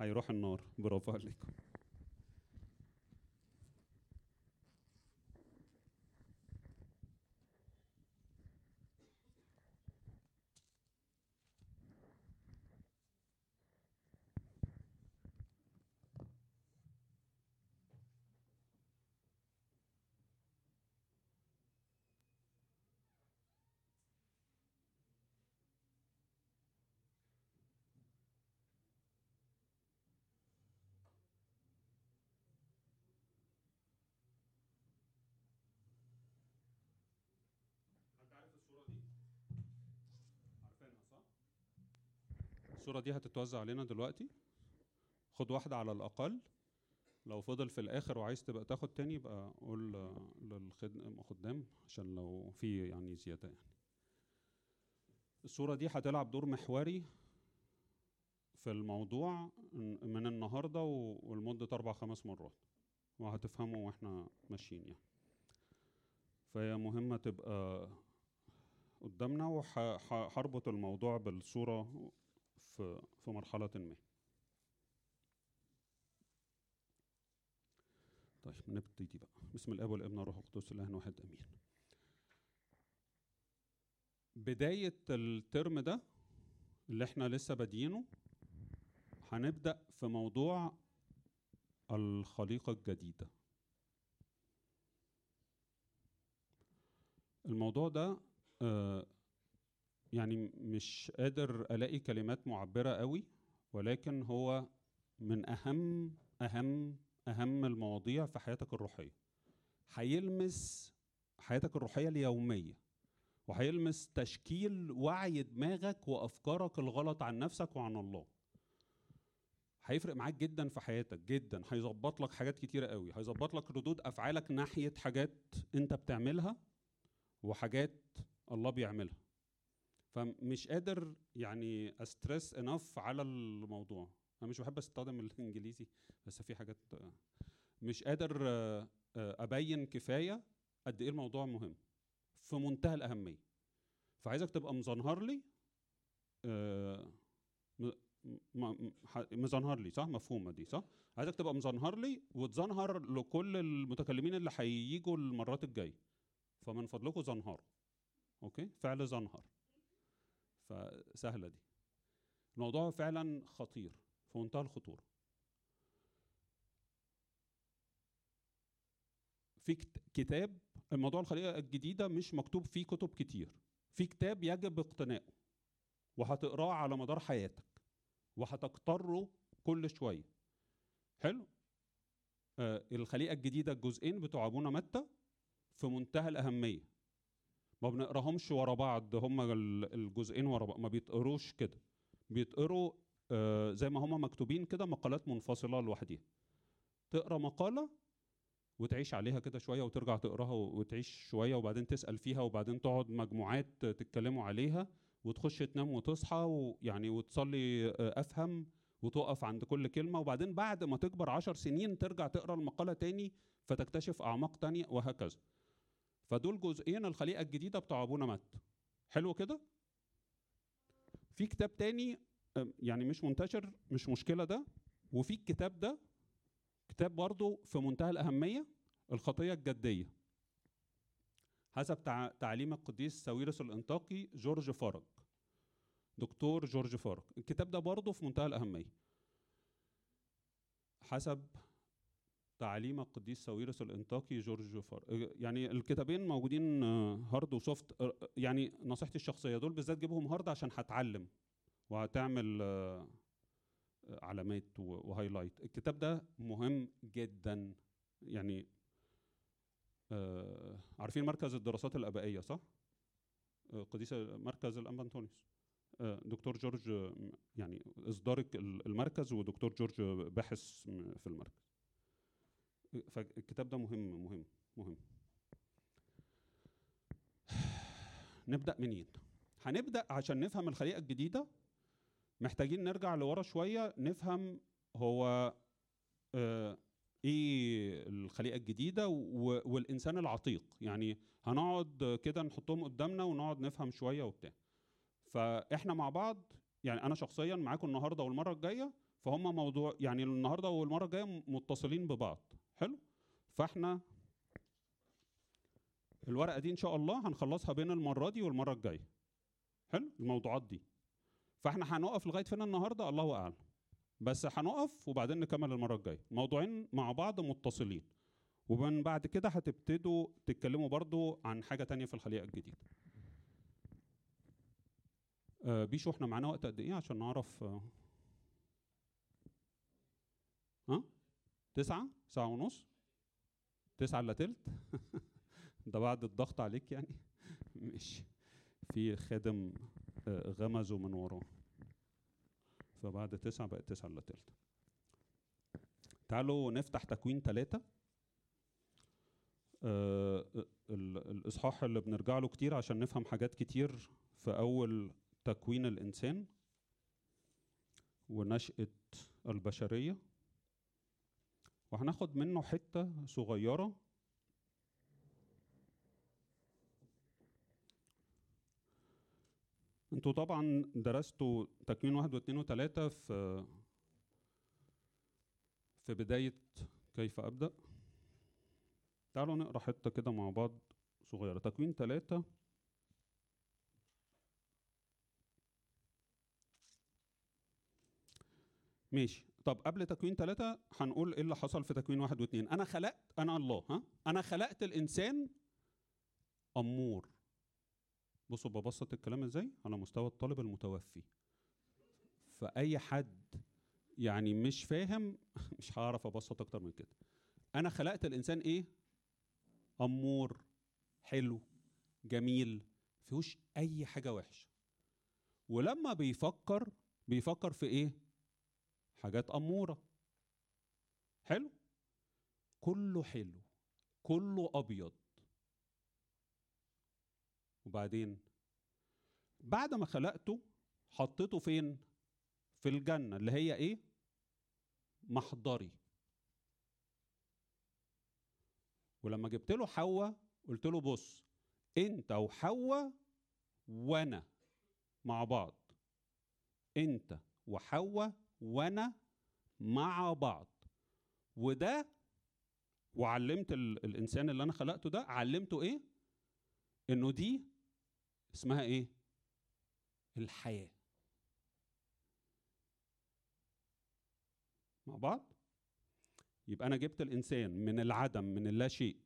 هيروح النار. برافو عليكم انت عارف الصورة دي عارفينها صح الصورة دي هتتوزع علينا دلوقتي. خد واحدة على الأقل. لو فضل في الآخر وعايز تبقى تاخد تاني يبقى قول للخدام عشان لو في يعني زيادة يعني. الصورة دي هتلعب دور محوري في الموضوع من النهارده ولمده أربع خمس مرات. وهتفهموا وإحنا ماشيين يعني. فهي مهمة تبقى قدامنا وهربط الموضوع بالصورة في في مرحلة ما. طيب نبتدي بقى. بسم الآب والابن والروح القدس الإله واحد آمين. بداية الترم ده اللي إحنا لسه بادئينه هنبدأ في موضوع الخليقة الجديدة. الموضوع ده آه يعني مش قادر ألاقي كلمات معبرة قوي ولكن هو من أهم أهم أهم المواضيع في حياتك الروحية. هيلمس حياتك الروحية اليومية وهيلمس تشكيل وعي دماغك وأفكارك الغلط عن نفسك وعن الله. هيفرق معاك جدا في حياتك جدا. هيظبط لك حاجات كتيرة قوي. هيظبط لك ردود أفعالك ناحية حاجات أنت بتعملها وحاجات الله بيعملها. فمش قادر يعني أسترس انف على الموضوع. أنا مش بحب أستخدم الإنجليزي بس في حاجات مش قادر أبين كفاية قد إيه الموضوع مهم. في منتهى الأهمية. فعايزك تبقى مزنهر لي مزنهر لي صح؟ مفهومة دي صح؟ عايزك تبقى مزنهر لي وتزنهر لكل المتكلمين اللي هيجوا المرات الجاية. فمن فضلكم زنهروا أوكي؟ فعل زنهر. فسهلة دي. الموضوع فعلا خطير في منتهى الخطورة. في كتاب الموضوع الخليقه الجديده مش مكتوب فيه كتب كتير. في كتاب يجب اقتنائه وهتقراه على مدار حياتك وهتكتره كل شوية. حلو؟ آه الخليقه الجديدة الجزئين بتوع أبونا متى؟ في منتهى الأهمية. ما بنقراهمش ورا بعض هما الجزئين ورا بعض ما بيتقروش كده. بيتقروا آه زي ما هما مكتوبين كده مقالات منفصلة لوحديها. تقرأ مقالة وتعيش عليها كده شوية وترجع تقراها وتعيش شوية وبعدين تسأل فيها وبعدين تقعد مجموعات تتكلموا عليها وتخش تنام وتصحى ويعني وتصلي أفهم وتقف عند كل كلمة وبعدين بعد ما تكبر عشر سنين ترجع تقرأ المقالة تاني فتكتشف أعماق تانية وهكذا. فدول جزئين الخليقة الجديدة بتوع أبونا مات. حلو كده؟ في كتاب تاني يعني مش منتشر مش مشكلة ده. وفي الكتاب ده كتاب برضه في منتهى الأهمية الخطية الجدية. حسب تعليم القديس ساويرس الأنطاكي جورج فرج دكتور جورج فرج الكتاب ده برضه في منتهى الأهمية. حسب تعليم القديس ساويرس الأنطاكي جورج فرج يعني الكتابين موجودين hard و soft يعني نصيحتي الشخصية دول بالذات جيبهم hard عشان هتعلم وهتعمل علامات و highlight. الكتاب ده مهم جدا. يعني آه عارفين مركز الدراسات الأبائية صح؟ قديس مركز الانبا انطونيوس آه دكتور جورج يعني اصدار المركز ودكتور جورج باحث في المركز. فالكتاب ده مهم مهم مهم. نبدأ منين؟ هنبدأ عشان نفهم الخليقة الجديدة. محتاجين نرجع لورا شوية نفهم هو آه إيه الخليقة الجديدة والإنسان العتيق. يعني هنقعد كده نحطهم قدامنا ونقعد نفهم شوية وبتاع. فإحنا مع بعض يعني أنا شخصيا معاكم النهارده والمرة الجاية فهم موضوع يعني النهارده والمرة الجاية متصلين ببعض. حلو. فاحنا الورقة دي إن شاء الله هنخلصها بين المرة دي والمرة الجاية. حلو؟ الموضوعات دي. فاحنا هنقف لغاية فين النهارده؟ الله أعلم. بس هنقف وبعدين نكمل المرة الجاية. موضوعين مع بعض متصلين. ومن بعد كده هتبتدوا تتكلموا برضو عن حاجة تانية في الخليقه الجديدة. آه بيشو إحنا معانا وقت قد إيه عشان نعرف؟ آه. ها؟ تسعة ساعة ونص. تسعة إلا تلت. ده بعد الضغط عليك يعني. ماشي. في خادم آه، غمزه من وراه. فبعد تسعة بقت تسعة إلا تلت. تعالوا نفتح تكوين ثلاثة آه ال- الإصحاح اللي بنرجع له كتير عشان نفهم حاجات كتير في أول تكوين الإنسان. ونشأة البشرية. وهناخد منه حتة صغيرة. أنتوا طبعا درستوا تكوين واحد واثنين وثلاثة في في بداية كيف أبدأ؟ تعالوا نقرأ حتة كده مع بعض صغيرة. تكوين ثلاثة ماشي. طب قبل تكوين ثلاثة هنقول إيه اللي حصل في تكوين واحد واثنين أنا خلقت أنا الله ها؟ أنا خلقت الإنسان أمور. بصوا ببسط الكلام إزاي؟ على مستوى الطالب المتوفي. فأي حد يعني مش فاهم مش هعرف أبسط أكتر من كده. أنا خلقت الإنسان إيه؟ أمور. حلو جميل فيهوش أي حاجة وحشة. ولما بيفكر بيفكر في إيه؟ حاجات أمورة. حلو؟ كله حلو. كله أبيض. وبعدين؟ بعد ما خلقته حطيته فين؟ في الجنة اللي هي إيه؟ محضري. ولما جبت له حواء قلت له بص أنت وحواء وأنا مع بعض. أنت وحواء وأنا مع بعض. وده وعلمت ال- الإنسان اللي أنا خلقته ده علمته إيه؟ إنه دي اسمها إيه؟ الحياة. مع بعض؟ يبقى أنا جبت الإنسان من العدم من اللا شيء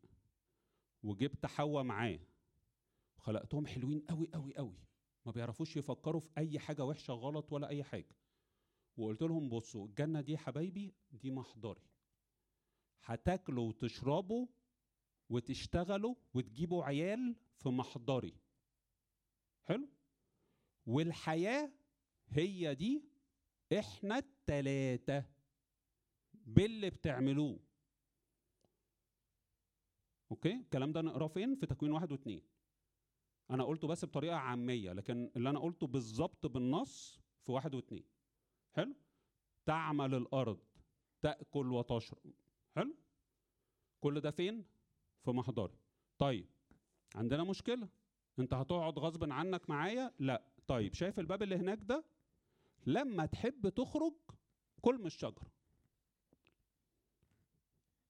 وجبت حواء معاه وخلقتهم حلوين قوي قوي قوي ما بيعرفوش يفكروا في أي حاجة وحشة غلط ولا أي حاجة. وقلت لهم بصوا الجنة دي حبايبي دي محضري. هتاكلوا وتشربوا وتشتغلوا وتجيبوا عيال في محضري. حلو؟ والحياة هي دي إحنا التلاتة باللي بتعملوه. أوكي؟ الكلام ده نقراه فين؟ في تكوين واحد واثنين أنا قلته بس بطريقة عامية لكن اللي أنا قلته بالظبط بالنص في واحد واثنين حلو. تعمل الأرض تأكل وتشرب. حلو. كل ده فين؟ في محضري. طيب عندنا مشكلة. انت هتقعد غصب عنك معايا؟ لا. طيب شايف الباب اللي هناك ده؟ لما تحب تخرج كل من الشجرة.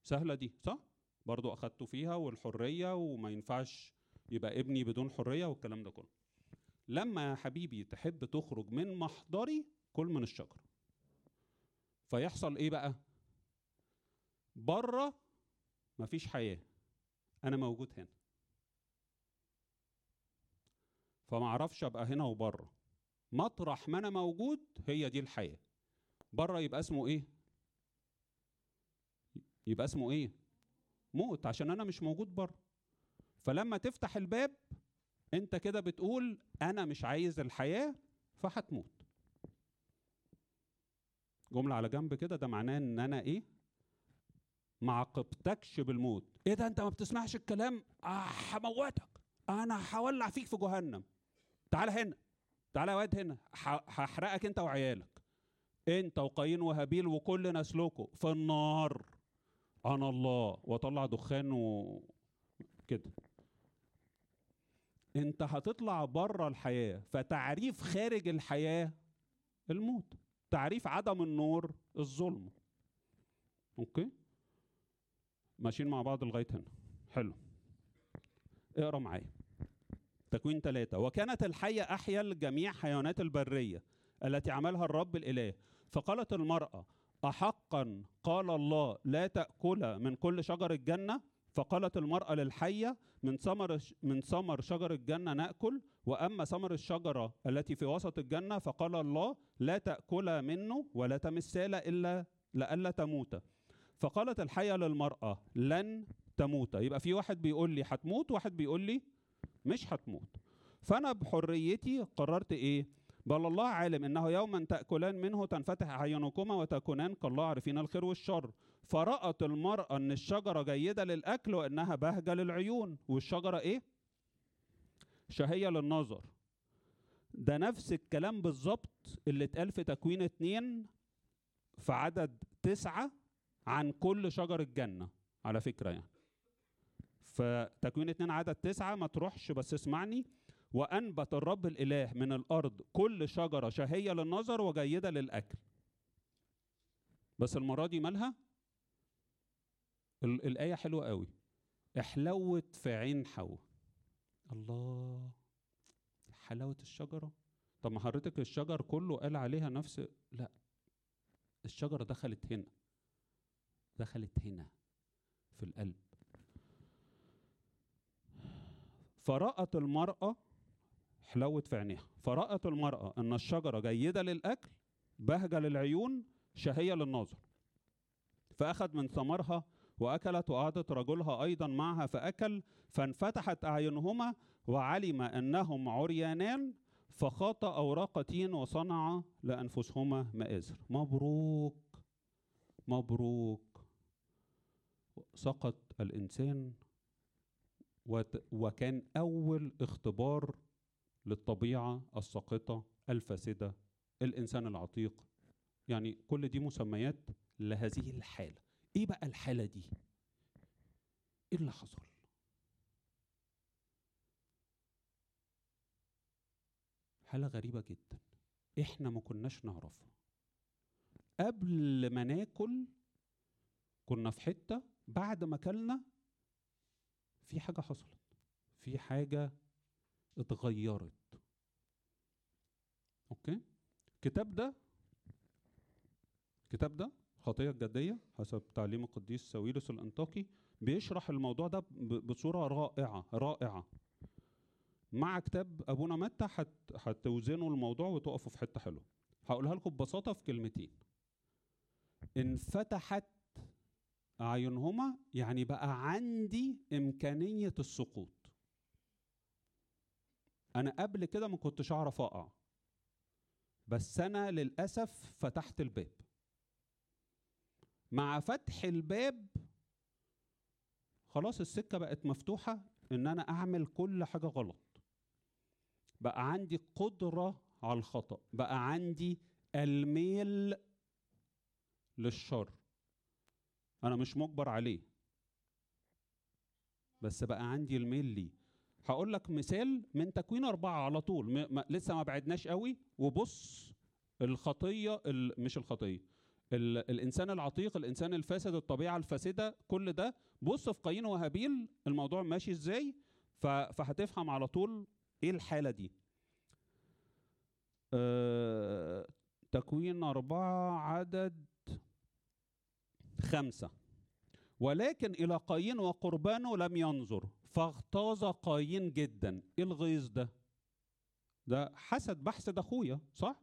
سهلة دي صح؟ برضو أخدته فيها والحرية وما ينفعش يبقى ابني بدون حرية والكلام ده كله. لما يا حبيبي تحب تخرج من محضري كل من الشجرة. فيحصل إيه بقى؟ بره مفيش حياة. أنا موجود هنا. فما أعرفش أبقى هنا وبره. مطرح ما أنا موجود هي دي الحياة. بره يبقى اسمه إيه؟ يبقى اسمه إيه؟ موت عشان أنا مش موجود بره. فلما تفتح الباب أنت كده بتقول أنا مش عايز الحياة فهتموت. جملة على جنب كده ده معناه إن أنا إيه؟ ما عاقبتكش بالموت. إيه ده؟ أنت ما بتسمعش الكلام؟ آه هموتك. أنا هولع فيك في جهنم. تعال هنا. تعال يا واد هنا. هحرقك أنت وعيالك. أنت وقايين وهابيل وكل نسلكم في النار. أنا الله. واطلع دخان وكده أنت هتطلع بره الحياة فتعريف خارج الحياة الموت. تعريف عدم النور الظلم. أوكي؟ ماشيين مع بعض لغاية هنا. حلو. اقرأ معايا. تكوين ثلاثة وكانت الحية أحيا لجميع حيوانات البرية التي عملها الرب الإله. فقالت المرأة أحقا قال الله لا تأكل من كل شجر الجنة؟ فقالت المرأة للحية من ثمر من ثمر شجر الجنة نأكل وأما ثمر الشجرة التي في وسط الجنة فقال الله لا تأكل منه ولا تمسال إلا لئلا تموت. فقالت الحية للمرأة لن تموت. يبقى في واحد بيقول لي هتموت واحد بيقول لي مش هتموت. فأنا بحريتي قررت إيه؟ بل الله عالم إنه يوما تأكلان منه تنفتح اعينكما وتكونان كالله عارفين الخير والشر. فرأت المرأة إن الشجرة جيدة للأكل وإنها بهجة للعيون. والشجرة إيه؟ شهية للنظر. ده نفس الكلام بالظبط اللي اتقال في تكوين اتنين في عدد تسعة عن كل شجر الجنة على فكرة يعني. فتكوين اتنين عدد تسعة ما تروحش بس اسمعني. وأنبت الرب الإله من الأرض كل شجرة شهية للنظر وجيدة للأكل. بس المرة دي مالها؟ ال- الآية حلوة قوي. احلوت في عين حواء. الله. حلاوة الشجرة. طب ما حضرتك الشجر كله قال عليها نفس لا. الشجرة دخلت هنا. دخلت هنا في القلب. فرأت المرأة حلوت في عينيها. فرأت المرأة أن الشجرة جيدة للأكل بهجة للعيون شهية للنظر فأخذ من ثمرها وأكلت وأعطت رجلها أيضا معها فأكل فانفتحت أعينهما وعلم أنهم عريانان فخاط أوراق تين وصنع لأنفسهما مآزر مبروك مبروك. سقط الإنسان وكان أول اختبار للطبيعة الساقطة الفاسدة الإنسان العتيق. يعني كل دي مسميات لهذه الحالة. إيه بقى الحالة دي؟ إيه اللي حصل؟ حالة غريبة جدا. إحنا ما كناش نعرفها. قبل ما ناكل كنا في حتة بعد ما كلنا في حاجة حصلت. في حاجة اتغيرت. أوكي؟ الكتاب ده الكتاب ده خطية الجدية حسب تعليم القديس ساويرس الأنطاكي بيشرح الموضوع ده بصورة رائعة رائعة. مع كتاب أبونا متى هت- هتوزنوا الموضوع وتقفوا في حتة حلوة. هقولها لكم ببساطة في كلمتين. انفتحت أعينهما يعني بقى عندي إمكانية السقوط. أنا قبل كده ما كنتش أعرف أقع. بس أنا للأسف فتحت الباب. مع فتح الباب خلاص السكة بقت مفتوحة إن أنا أعمل كل حاجة غلط. بقى عندي قدرة على الخطأ بقى عندي الميل للشر. أنا مش مجبر عليه. بس بقى عندي الميل ليه. هقول لك مثال من تكوين أربعة على طول م- م- لسه ما بعدناش قوي. وبص الخطية ال- مش الخطية ال- الإنسان العتيق الإنسان الفاسد الطبيعة الفاسدة كل ده. بص في قايين وهابيل الموضوع ماشي إزاي؟ ف- فهتفهم على طول إيه الحالة دي. أه تكوين أربعة عدد خمسة. ولكن إلى قايين وقربانه لم ينظر فاغتاظ قايين جدا. إيه الغيظ ده؟ ده حسد بحسد أخويا صح؟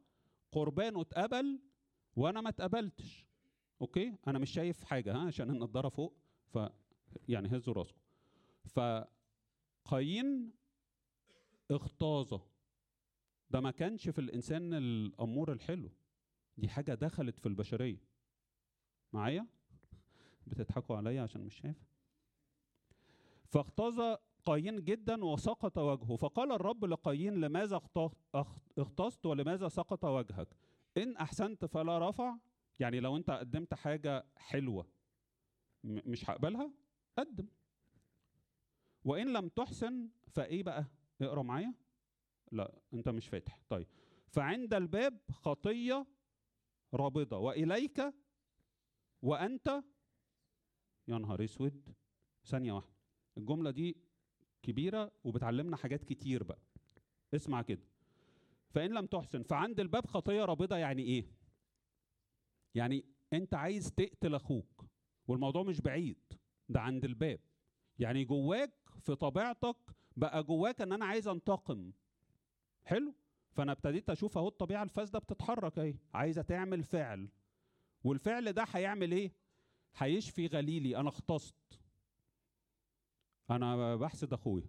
قربانه اتقبل وأنا ما اتقبلتش. أوكي؟ أنا مش شايف حاجة ها عشان النضارة فوق ف يعني هزوا راسكم فقايين اغتاظ ده ما كانش في الإنسان الأمور الحلو. دي حاجة دخلت في البشرية. معايا؟ بتضحكوا عليا عشان مش شايف؟ فاغتاظ قايين جدا وسقط وجهه. فقال الرب لقايين لماذا اغت- اخ- اغتظت ولماذا سقط وجهك؟ إن أحسنت فلا رفع. يعني لو أنت قدمت حاجة حلوة م- مش هقبلها قدم. وإن لم تحسن فإيه بقى؟ اقرأ معايا. لا أنت مش فاتح. طيب. فعند الباب خطية رابضة. وإليك وأنت يا نهار أسود. ثانية واحدة. الجملة دي كبيرة وبتعلمنا حاجات كتير بقى. اسمع كده. فإن لم تحسن فعند الباب خطية رابضة يعني إيه؟ يعني أنت عايز تقتل أخوك والموضوع مش بعيد ده عند الباب. يعني جواك في طبيعتك بقى جواك إن أنا عايز أنتقم. حلو؟ فأنا ابتديت أشوف أهو الطبيعة الفاسدة بتتحرك أهي عايزه تعمل فعل. والفعل ده هيعمل إيه؟ هيشفي غليلي أنا اختصت. أنا بحسد أخويا.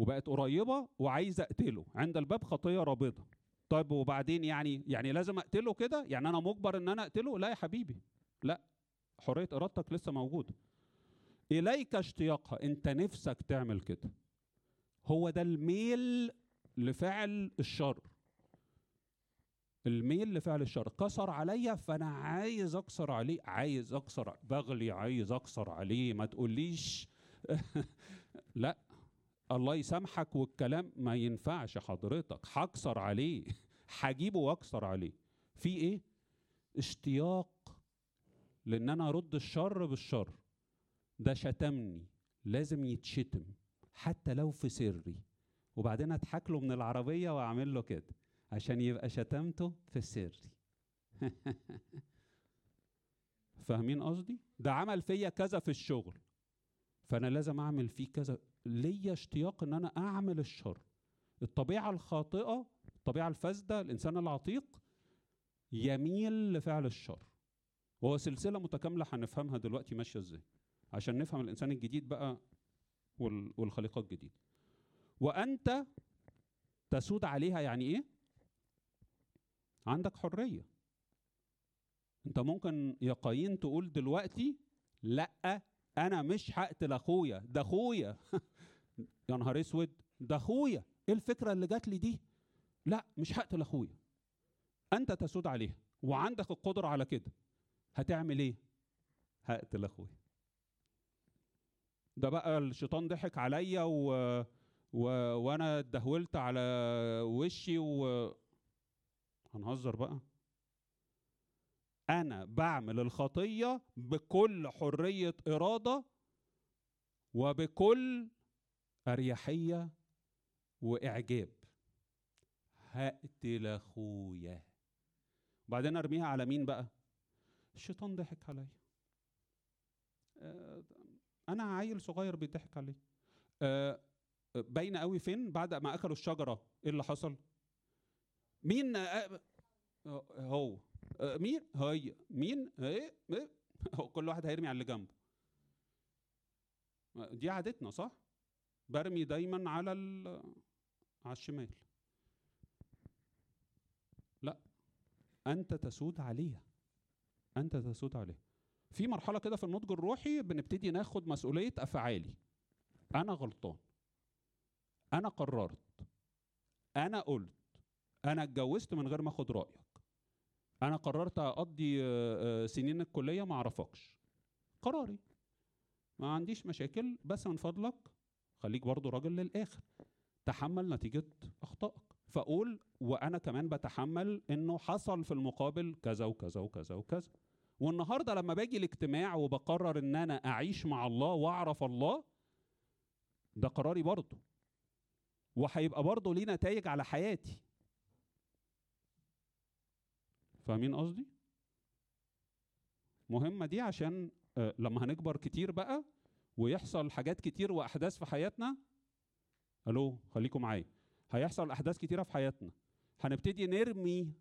وبقت قريبة وعايز أقتله عند الباب خطية رابضة. طيب وبعدين يعني يعني لازم أقتله كده؟ يعني أنا مجبر إن أنا أقتله؟ لا يا حبيبي. لا حرية إرادتك لسه موجودة. إليك اشتياقها. أنت نفسك تعمل كده. هو ده الميل لفعل الشر. الميل لفعل الشر. كسر عليا فأنا عايز أكسر عليه. عايز أكسر بغلي عايز أكسر عليه. ما تقوليش. لا. الله يسامحك والكلام ما ينفعش حضرتك. هكسر عليه. هجيبه واكسر عليه. في إيه؟ اشتياق لأن أنا أرد الشر بالشر. ده شتمني. لازم يتشتم. حتى لو في سري. وبعدين أضحك له من العربية وأعمل له كده. عشان يبقى شتمته في سري. فاهمين قصدي؟ ده عمل فيا كذا في الشغل. فأنا لازم أعمل فيه كذا. ليا اشتياق إن أنا أعمل الشر. الطبيعة الخاطئة الطبيعة الفاسدة الإنسان العتيق يميل لفعل الشر. وهو سلسلة متكاملة هنفهمها دلوقتي ماشية إزاي. عشان نفهم الإنسان الجديد بقى وال- والخليقه الجديده وأنت تسود عليها يعني إيه؟ عندك حرية. أنت ممكن يا قايين تقول دلوقتي لأ أنا مش هقتل أخويا ده أخويا. يا نهار اسود ده اخويا. إيه الفكرة اللي جات لي دي؟ لا مش هقتل اخويا انت تسود عليها وعندك القدرة على كده. هتعمل إيه؟ هقتل اخويا ده بقى الشيطان ضحك عليا و... و... وأنا اتدهولت على وشي و هنهزر بقى. أنا بعمل الخطية بكل حرية إرادة وبكل أريحية وإعجاب. هقتل اخويا وبعدين أرميها على مين بقى؟ الشيطان ضحك عليا. آه، أنا عيل صغير بيضحك عليه. آه، باينة قوي فين؟ بعد ما أكلوا الشجرة. إيه اللي حصل؟ مين؟ آه، هو. مين؟ هي. مين؟ إيه كل واحد هيرمي على اللي جنبه. دي عادتنا صح؟ برمي دايما على على الشمال. لا أنت تسود عليها. أنت تسود عليها. في مرحلة كده في النضج الروحي بنبتدي ناخد مسؤولية أفعالي. أنا غلطان. أنا قررت. أنا قلت. أنا اتجوزت من غير ما أخد رأيك. أنا قررت أقضي آه، آه، سنين الكلية ما أعرفكش. قراري. ما عنديش مشاكل. بس من فضلك خليك برضو راجل للآخر. تحمل نتيجة أخطائك. فأقول وأنا كمان بتحمل إنه حصل في المقابل كذا وكذا وكذا وكذا. والنهاردة لما باجي الاجتماع وبقرر إن أنا أعيش مع الله وأعرف الله ده قراري برضه وهيبقى برضه ليه نتائج على حياتي. فاهمين قصدي؟ مهمة دي عشان آه، لما هنكبر كتير بقى ويحصل حاجات كتير وأحداث في حياتنا. ألو خليكم معايا. هيحصل أحداث كتيرة في حياتنا. هنبتدي نرمي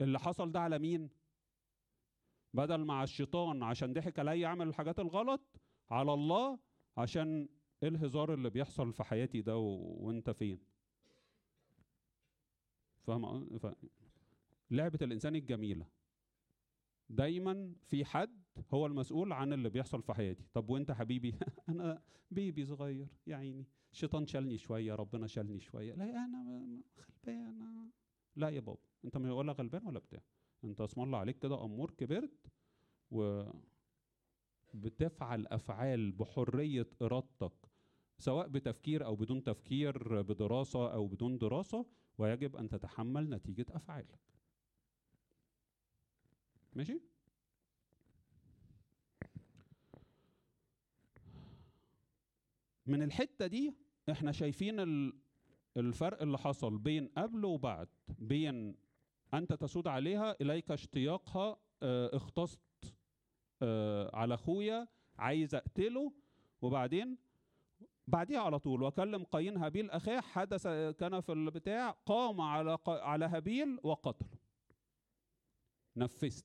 اللي حصل ده على مين؟ بدل مع الشيطان عشان ضحك عليا أعمل الحاجات الغلط على الله عشان إيه الهزار اللي بيحصل في حياتي ده و... وأنت فين؟ فاهم ف... لعبة الإنسان الجميلة. دايما في حد هو المسؤول عن اللي بيحصل في حياتي. طب وأنت حبيبي؟ أنا بيبي صغير يا عيني. الشيطان شالني شوية ربنا شالني شوية. لا أنا غلبان. لا يا بابا. أنت ولا غلبان ولا بتاع. أنت اسم الله عليك كده أمور كبرت و بتفعل أفعال بحرية إرادتك سواء بتفكير أو بدون تفكير بدراسة أو بدون دراسة ويجب أن تتحمل نتيجة أفعالك. ماشي؟ من الحتة دي إحنا شايفين ال- الفرق اللي حصل بين قبل وبعد بين أنت تسود عليها إليك اشتياقها آه اختصت آه على أخويا عايز أقتله وبعدين؟ بعديها على طول وكلم قايين هابيل أخاه حدث كان في البتاع قام على على هابيل وقتله. نفذت.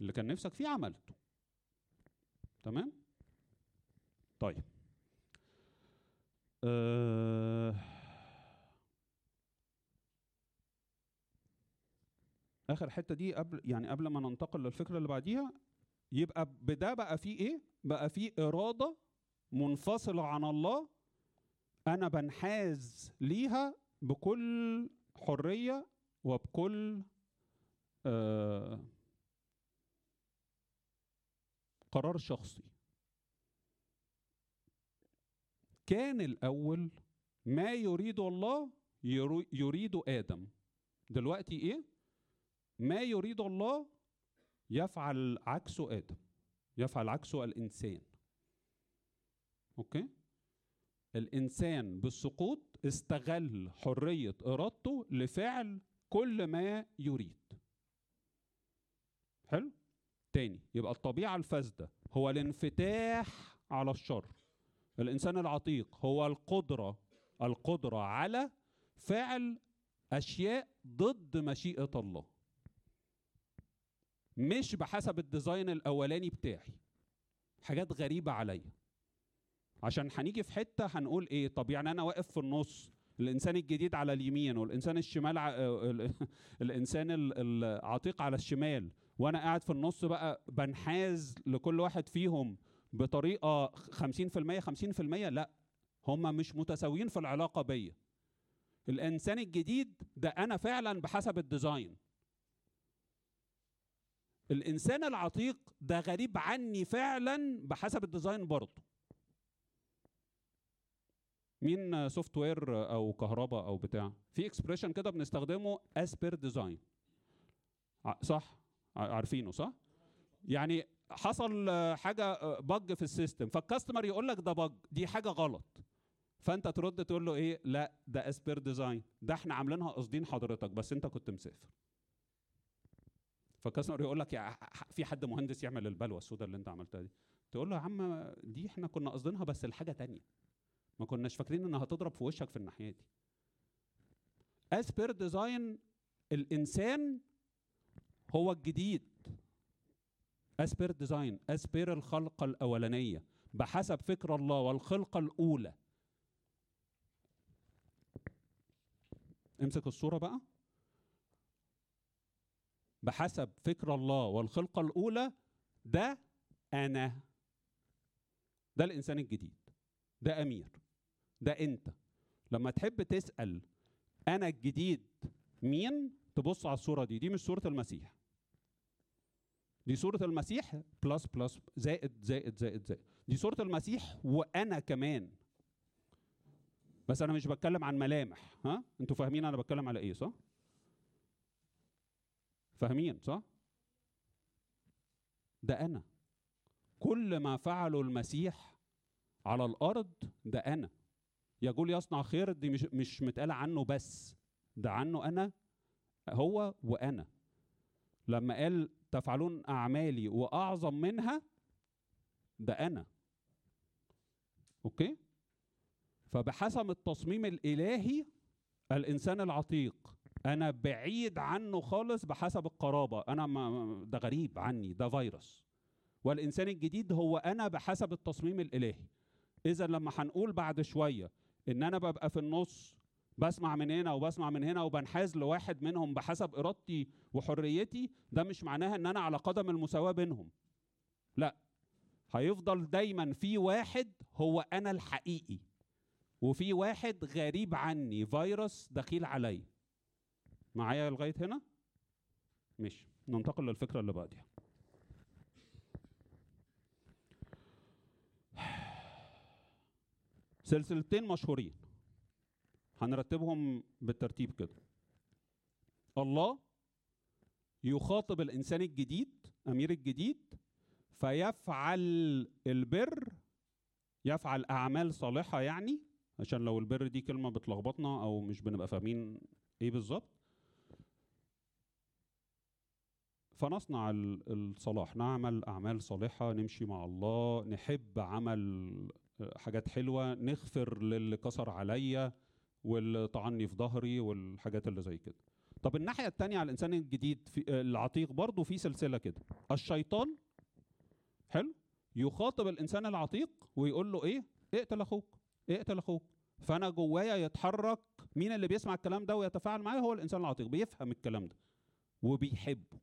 اللي كان نفسك فيه عملته. تمام؟ طيب. أه آخر حتة دي قبل يعني قبل ما ننتقل للفكرة اللي بعديها يبقى بده بقى فيه إيه؟ بقى فيه إرادة منفصلة عن الله أنا بنحاز ليها بكل حرية وبكل آه قرار شخصي. كان الأول ما يريد الله يرو- يريد آدم. دلوقتي إيه؟ ما يريد الله يفعل عكسه آدم يفعل عكسه الإنسان. أوكي؟ الإنسان بالسقوط استغل حرية إرادته لفعل كل ما يريد. حلو؟ تاني يبقى الطبيعة الفاسدة هو الانفتاح على الشر. الإنسان العتيق هو القدرة القدرة على فعل أشياء ضد مشيئة الله. مش بحسب الديزاين الأولاني بتاعي. حاجات غريبة عليا. عشان هنيجي في حتة هنقول إيه؟ طب يعني أنا واقف في النص الإنسان الجديد على اليمين والإنسان الشمال. ال- الإنسان ال- العتيق على الشمال. وأنا قاعد في النص بقى بنحاز لكل واحد فيهم بطريقة 50% 50% لا هم مش متساويين في العلاقة بيا. الإنسان الجديد ده أنا فعلا بحسب ال design. الإنسان العتيق ده غريب عني فعلا بحسب ال design برضه. مين software أو كهرباء أو بتاع؟ في expression كده بنستخدمه per design. ع- صح؟ عارفينه صح؟ يعني حصل آه، حاجة بج في السيستم فالكاستمر يقول لك ده بج دي حاجة غلط. فأنت ترد تقول له إيه؟ لا ده per design. ده إحنا عاملينها قاصدين حضرتك بس أنت كنت مسافر. فالكاستمر يقول لك في حد مهندس يعمل البلوة السوداء اللي أنت عملتها دي. تقول له يا عم دي إحنا كنا قاصدينها بس الحاجة تانية. ما كناش فاكرين إنها هتضرب في وشك في الناحية دي. Per design الإنسان هو الجديد. As per design as per الخلقة الأولانية. بحسب فكر الله والخلقة الأولى. امسك الصورة بقى. بحسب فكر الله والخلقة الأولى ده أنا. ده الإنسان الجديد. ده أمير. ده أنت. لما تحب تسأل أنا الجديد مين تبص على الصورة دي. دي مش صورة المسيح. دي صوره المسيح plus plus زائد زائد زائد زائد. دي صوره المسيح وأنا كمان. بس أنا مش بتكلم عن ملامح ها؟ أنتوا فاهمين أنا بتكلم على إيه صح؟ فاهمين صح؟ ده أنا. كل ما فعله المسيح على الأرض ده أنا. يقول يصنع خير دي مش مش متقال عنه بس ده عنه أنا هو وأنا. لما قال تفعلون أعمالي وأعظم منها ده أنا. أوكي؟ فبحسب التصميم الإلهي الإنسان العتيق. أنا بعيد عنه خالص بحسب القرابة. أنا ما ده غريب عني ده فيروس. والإنسان الجديد هو أنا بحسب التصميم الإلهي. اذا لما هنقول بعد شوية إن أنا ببقى في النص بسمع من هنا وبسمع من هنا وبنحاز لواحد منهم بحسب إرادتي وحريتي ده مش معناها إن أنا على قدم المساواة بينهم. لا هيفضل دايما في واحد هو أنا الحقيقي وفي واحد غريب عني فيروس دخيل علي. معايا لغاية هنا؟ ماشي ننتقل للفكرة اللي بعديها. سلسلتين مشهورين. هنرتبهم بالترتيب كده. الله يخاطب الإنسان الجديد أمير الجديد فيفعل البر يفعل أعمال صالحة يعني عشان لو البر دي كلمة بتلخبطنا أو مش بنبقى فاهمين إيه بالظبط. فنصنع ال- الصلاح. نعمل أعمال صالحة نمشي مع الله نحب عمل آه، حاجات حلوة نغفر للي كسر عليا واللي طعني في ظهري والحاجات اللي زي كده. طب الناحية التانية على الإنسان الجديد في آه، العتيق برضه في سلسلة كده. الشيطان حلو يخاطب الإنسان العتيق ويقول له إيه؟ اقتل أخوك اقتل أخوك. فأنا جوايا يتحرك مين اللي بيسمع الكلام ده ويتفاعل معاه؟ هو الإنسان العتيق بيفهم الكلام ده وبيحبه.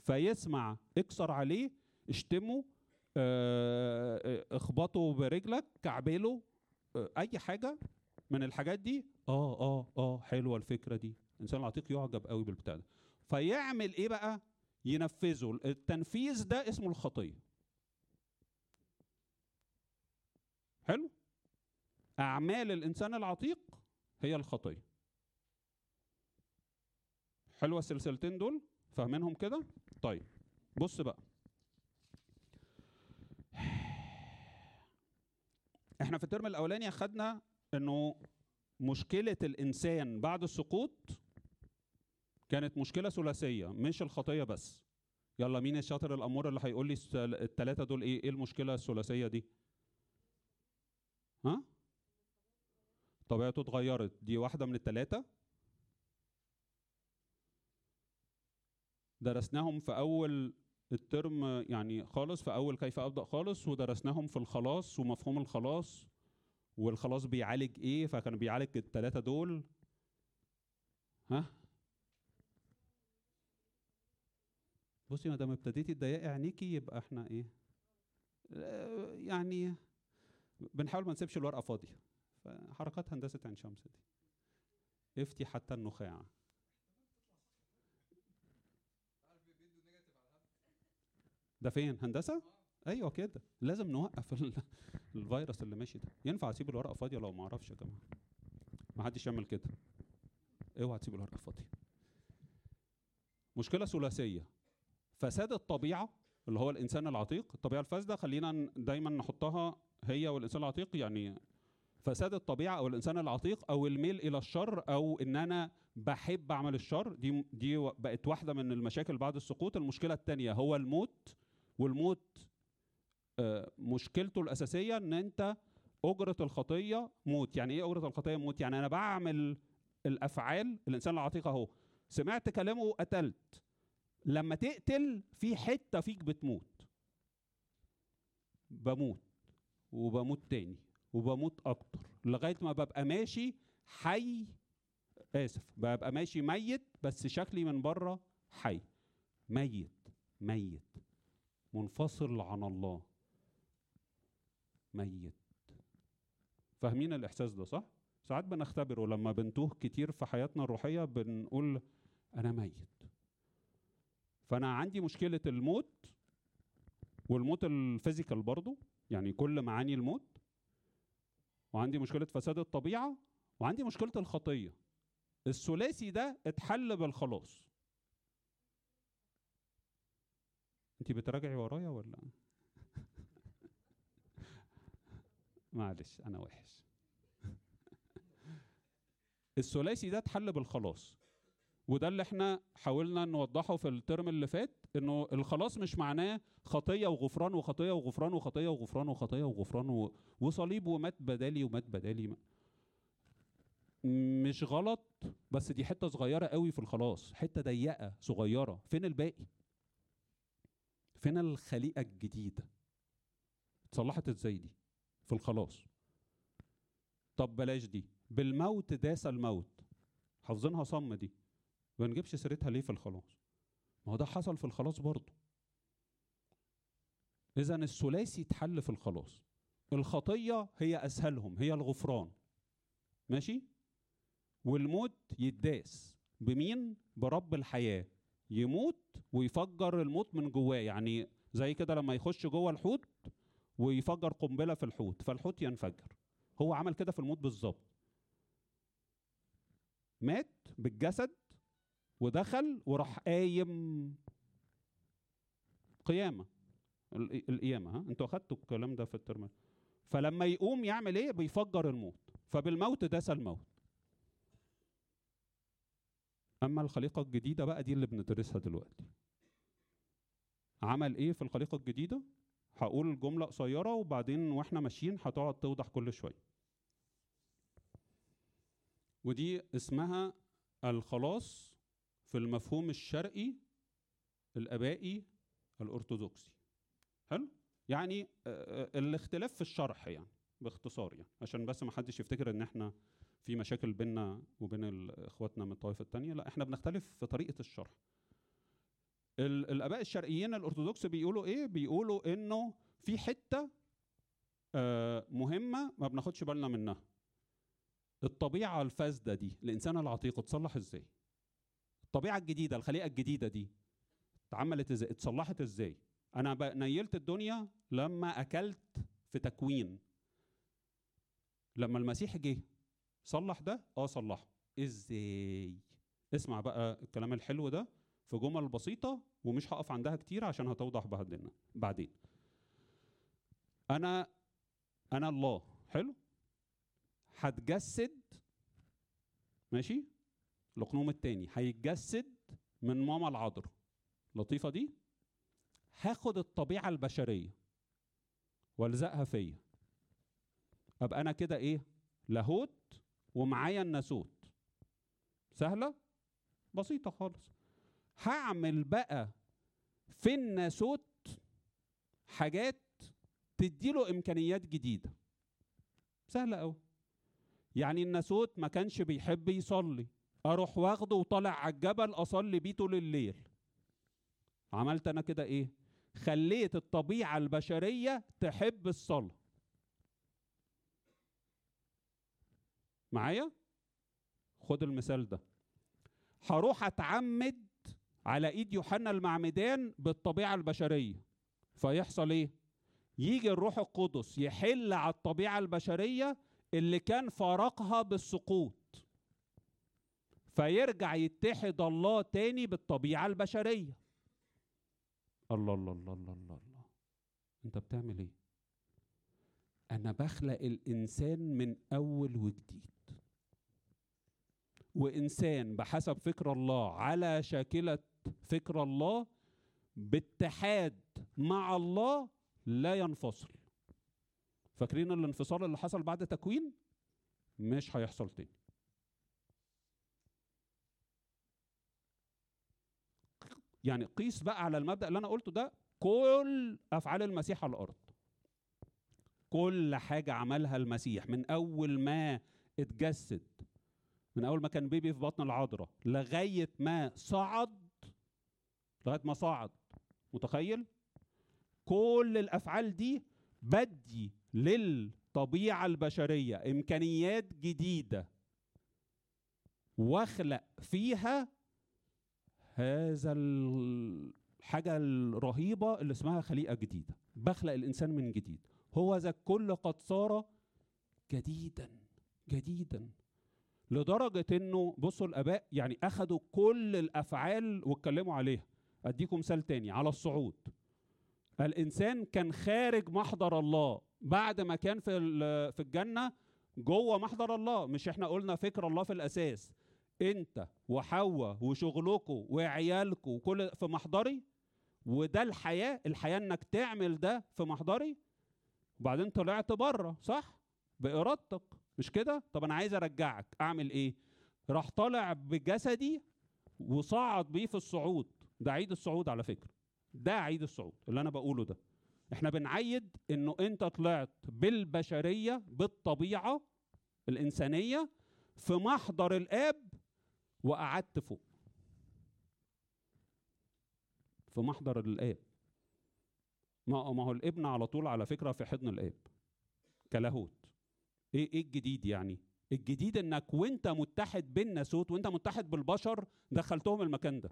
فيسمع اكسر عليه اشتمه آه، آه، اخبطه برجلك كعبله أي حاجة من الحاجات دي؟ آه آه آه حلوة الفكرة دي. الانسان العتيق يعجب قوي بالبتاع ده. فيعمل إيه بقى؟ ينفذه. التنفيذ ده اسمه الخطية. حلو؟ أعمال الإنسان العتيق هي الخطية. حلوة السلسلتين دول؟ فاهمينهم كده؟ طيب بص بقى. إحنا في الترم الأولاني أخدنا إنه مشكلة الإنسان بعد السقوط كانت مشكلة ثلاثية مش الخطية بس. يلا مين الشاطر الأمور اللي هيقول لي الثلاثه دول إيه إيه المشكلة الثلاثية دي؟ ها؟ طبيعته اتغيرت. دي واحدة من الثلاثه درسناهم في أول الترم يعني خالص في أول كيف أبدأ خالص ودرسناهم في الخلاص ومفهوم الخلاص. والخلاص بيعالج إيه؟ فكان بيعالج الثلاثه دول. ها؟ بصي ما دام ابتديتي تضيقي عينيكي يبقى إحنا إيه؟ آه، يعني بنحاول ما نسيبش الورقة فاضية. فحركات هندسة عين شمس دي. افتي حتى النخاع. ده فين؟ هندسة؟ أيوه كده. لازم نوقف ال- الفيروس اللي ماشي ده. ينفع أسيب الورقة فاضية لو ما أعرفش يا جماعة؟ ما حدش يعمل كده. اوعى تسيب الورقة فاضية. مشكلة ثلاثية. فساد الطبيعة اللي هو الإنسان العتيق. الطبيعة الفاسدة خلينا دايما نحطها هي والإنسان العتيق يعني فساد الطبيعة أو الإنسان العتيق أو الميل إلى الشر أو إن أنا بحب أعمل الشر. دي دي بقت واحدة من المشاكل بعد السقوط. المشكلة الثانية هو الموت. والموت مشكلته الأساسية إن أنت أجرة الخطية موت. يعني إيه أجرة الخطية موت؟ يعني أنا بعمل الأفعال الإنسان العتيق أهو. سمعت كلامه وقتلت لما تقتل في حتة فيك بتموت. بموت وبموت تاني وبموت أكتر. لغاية ما ببقى ماشي حي. آسف ببقى ماشي ميت بس شكلي من بره حي. ميت ميت. منفصل عن الله. ميت. فاهمين الإحساس ده صح؟ ساعات بنختبره لما بنتوه كتير في حياتنا الروحية بنقول أنا ميت. فأنا عندي مشكلة الموت والموت الفيزيكال برضو يعني كل معاني الموت وعندي مشكلة فساد الطبيعة وعندي مشكلة الخطية. الثلاثي ده اتحل بالخلاص. انت بتراجعي ورايا ولا؟ معلش أنا وحش. الثلاثي ده اتحل بالخلاص وده اللي إحنا حاولنا نوضحه في الترم اللي فات إنه الخلاص مش معناه خطية وغفران وخطية وغفران وخطية وغفران وخطية وغفران. وصليب ومات بدالي ومات بدالي. مش غلط بس دي حتة صغيرة قوي في الخلاص حتة ضيقة صغيرة. فين الباقي؟ فين الخليقة الجديدة؟ اتصلحت إزاي دي؟ في الخلاص. طب بلاش دي. بالموت داس الموت حافظينها صم دي. ما نجيبش سيرتها ليه في الخلاص؟ ما هو ده حصل في الخلاص برضه. اذا الثلاثي اتحل في الخلاص. الخطية هي أسهلهم هي الغفران. ماشي؟ والموت يداس بمين؟ برب الحياة. يموت ويفجر الموت من جواه. يعني زي كده لما يخش جوه الحوت ويفجر قنبلة في الحوت فالحوت ينفجر. هو عمل كده في الموت بالظبط. مات بالجسد ودخل وراح قايم قيامة. ال- القيامة ها؟ أنتوا أخدتوا الكلام ده في الترم. فلما يقوم يعمل إيه؟ بيفجر الموت. فبالموت داس الموت. أما الخليقة الجديدة بقى دي اللي بندرسها دلوقتي. عمل إيه في الخليقة الجديدة؟ هقول جملة قصيرة وبعدين وإحنا ماشيين هتقعد توضح كل شوية. ودي اسمها الخلاص في المفهوم الشرقي الأبائي الأرثوذكسي. حلو؟ يعني آه، آه، الاختلاف في الشرح يعني باختصار يعني. عشان بس ما حدش يفتكر إن إحنا في مشاكل بيننا وبين إخواتنا من الطائفه الثانية لا إحنا بنختلف في طريقة الشرح. ال- الآباء الشرقيين الأرثوذكس بيقولوا إيه؟ بيقولوا إنه في حتة آه، مهمة ما بناخدش بالنا منها. الطبيعة الفاسدة دي الإنسان العتيق اتصلح إزاي؟ الطبيعة الجديدة الخليقة الجديدة دي اتعملت إزاي؟ اتصلحت إزاي؟ أنا نيلت الدنيا لما أكلت في تكوين. لما المسيح جه صلح ده؟ آه صلحه. إزاي؟ اسمع بقى الكلام الحلو ده. في جمل بسيطة ومش هقف عندها كتير عشان هتوضح بعدين. بعدين. أنا أنا الله. حلو؟ هتجسد ماشي؟ القنوم التاني. هيتجسد من ماما العذراء لطيفة دي؟ هاخد الطبيعة البشرية. والزقها فيا. أبقى أنا كده إيه؟ لاهوت ومعايا الناسوت. سهلة؟ بسيطة خالص. هعمل بقى في الناسوت حاجات تديله إمكانيات جديدة. سهله قوي يعني الناسوت ما كانش بيحب يصلي أروح واخده وطالع على الجبل أصلي بيه طول الليل. عملت أنا كده إيه؟ خليت الطبيعة البشرية تحب الصلاة. معايا؟ خد المثال ده. هروح أتعمد على إيد يوحنا المعمدان بالطبيعة البشرية. فيحصل إيه؟ يجي الروح القدس يحل على الطبيعة البشرية اللي كان فارقها بالسقوط. فيرجع يتحد الله تاني بالطبيعة البشرية. الله الله الله الله الله, الله. أنت بتعمل إيه؟ أنا بخلق الإنسان من أول وجديد. وإنسان بحسب فكر الله على شاكلة فكر الله باتحاد مع الله لا ينفصل. فاكرين الانفصال اللي حصل بعد تكوين؟ مش هيحصل تاني. يعني قيس بقى على المبدأ اللي أنا قلته ده كل أفعال المسيح على الأرض. كل حاجة عملها المسيح من أول ما اتجسد من أول ما كان بيبي في بطن العذراء لغاية ما صعد لغاية ما صعد متخيل؟ كل الأفعال دي بدي للطبيعة البشرية إمكانيات جديدة. واخلق فيها هذا الحاجة الرهيبة اللي اسمها خليقة جديدة. بخلق الإنسان من جديد. هو ذا الكل قد صار جديدا جديدا. لدرجة إنه بصوا الآباء يعني اخذوا كل الأفعال واتكلموا عليها. أديكم مثال تاني على الصعود. الإنسان كان خارج محضر الله. بعد ما كان في في الجنة جوه محضر الله. مش إحنا قلنا فكر الله في الأساس. أنت وحواء وشغلكم وعيالكم وكل في محضري؟ وده الحياة الحياة إنك تعمل ده في محضري؟ وبعدين طلعت بره صح؟ بإرادتك. مش كده؟ طب أنا عايز أرجعك. أعمل إيه؟ راح طالع بجسدي وصعد بيه في الصعود. ده عيد الصعود على فكرة. ده عيد الصعود اللي أنا بقوله ده. إحنا بنعيد إنه أنت طلعت بالبشرية بالطبيعة الإنسانية في محضر الآب وقعدت فوق. في محضر الآب. ما ما هو الابن على طول على فكرة في حضن الآب. كلاهوت. إيه إيه الجديد يعني؟ الجديد إنك وأنت متحد بالناسوت وأنت متحد بالبشر دخلتهم المكان ده.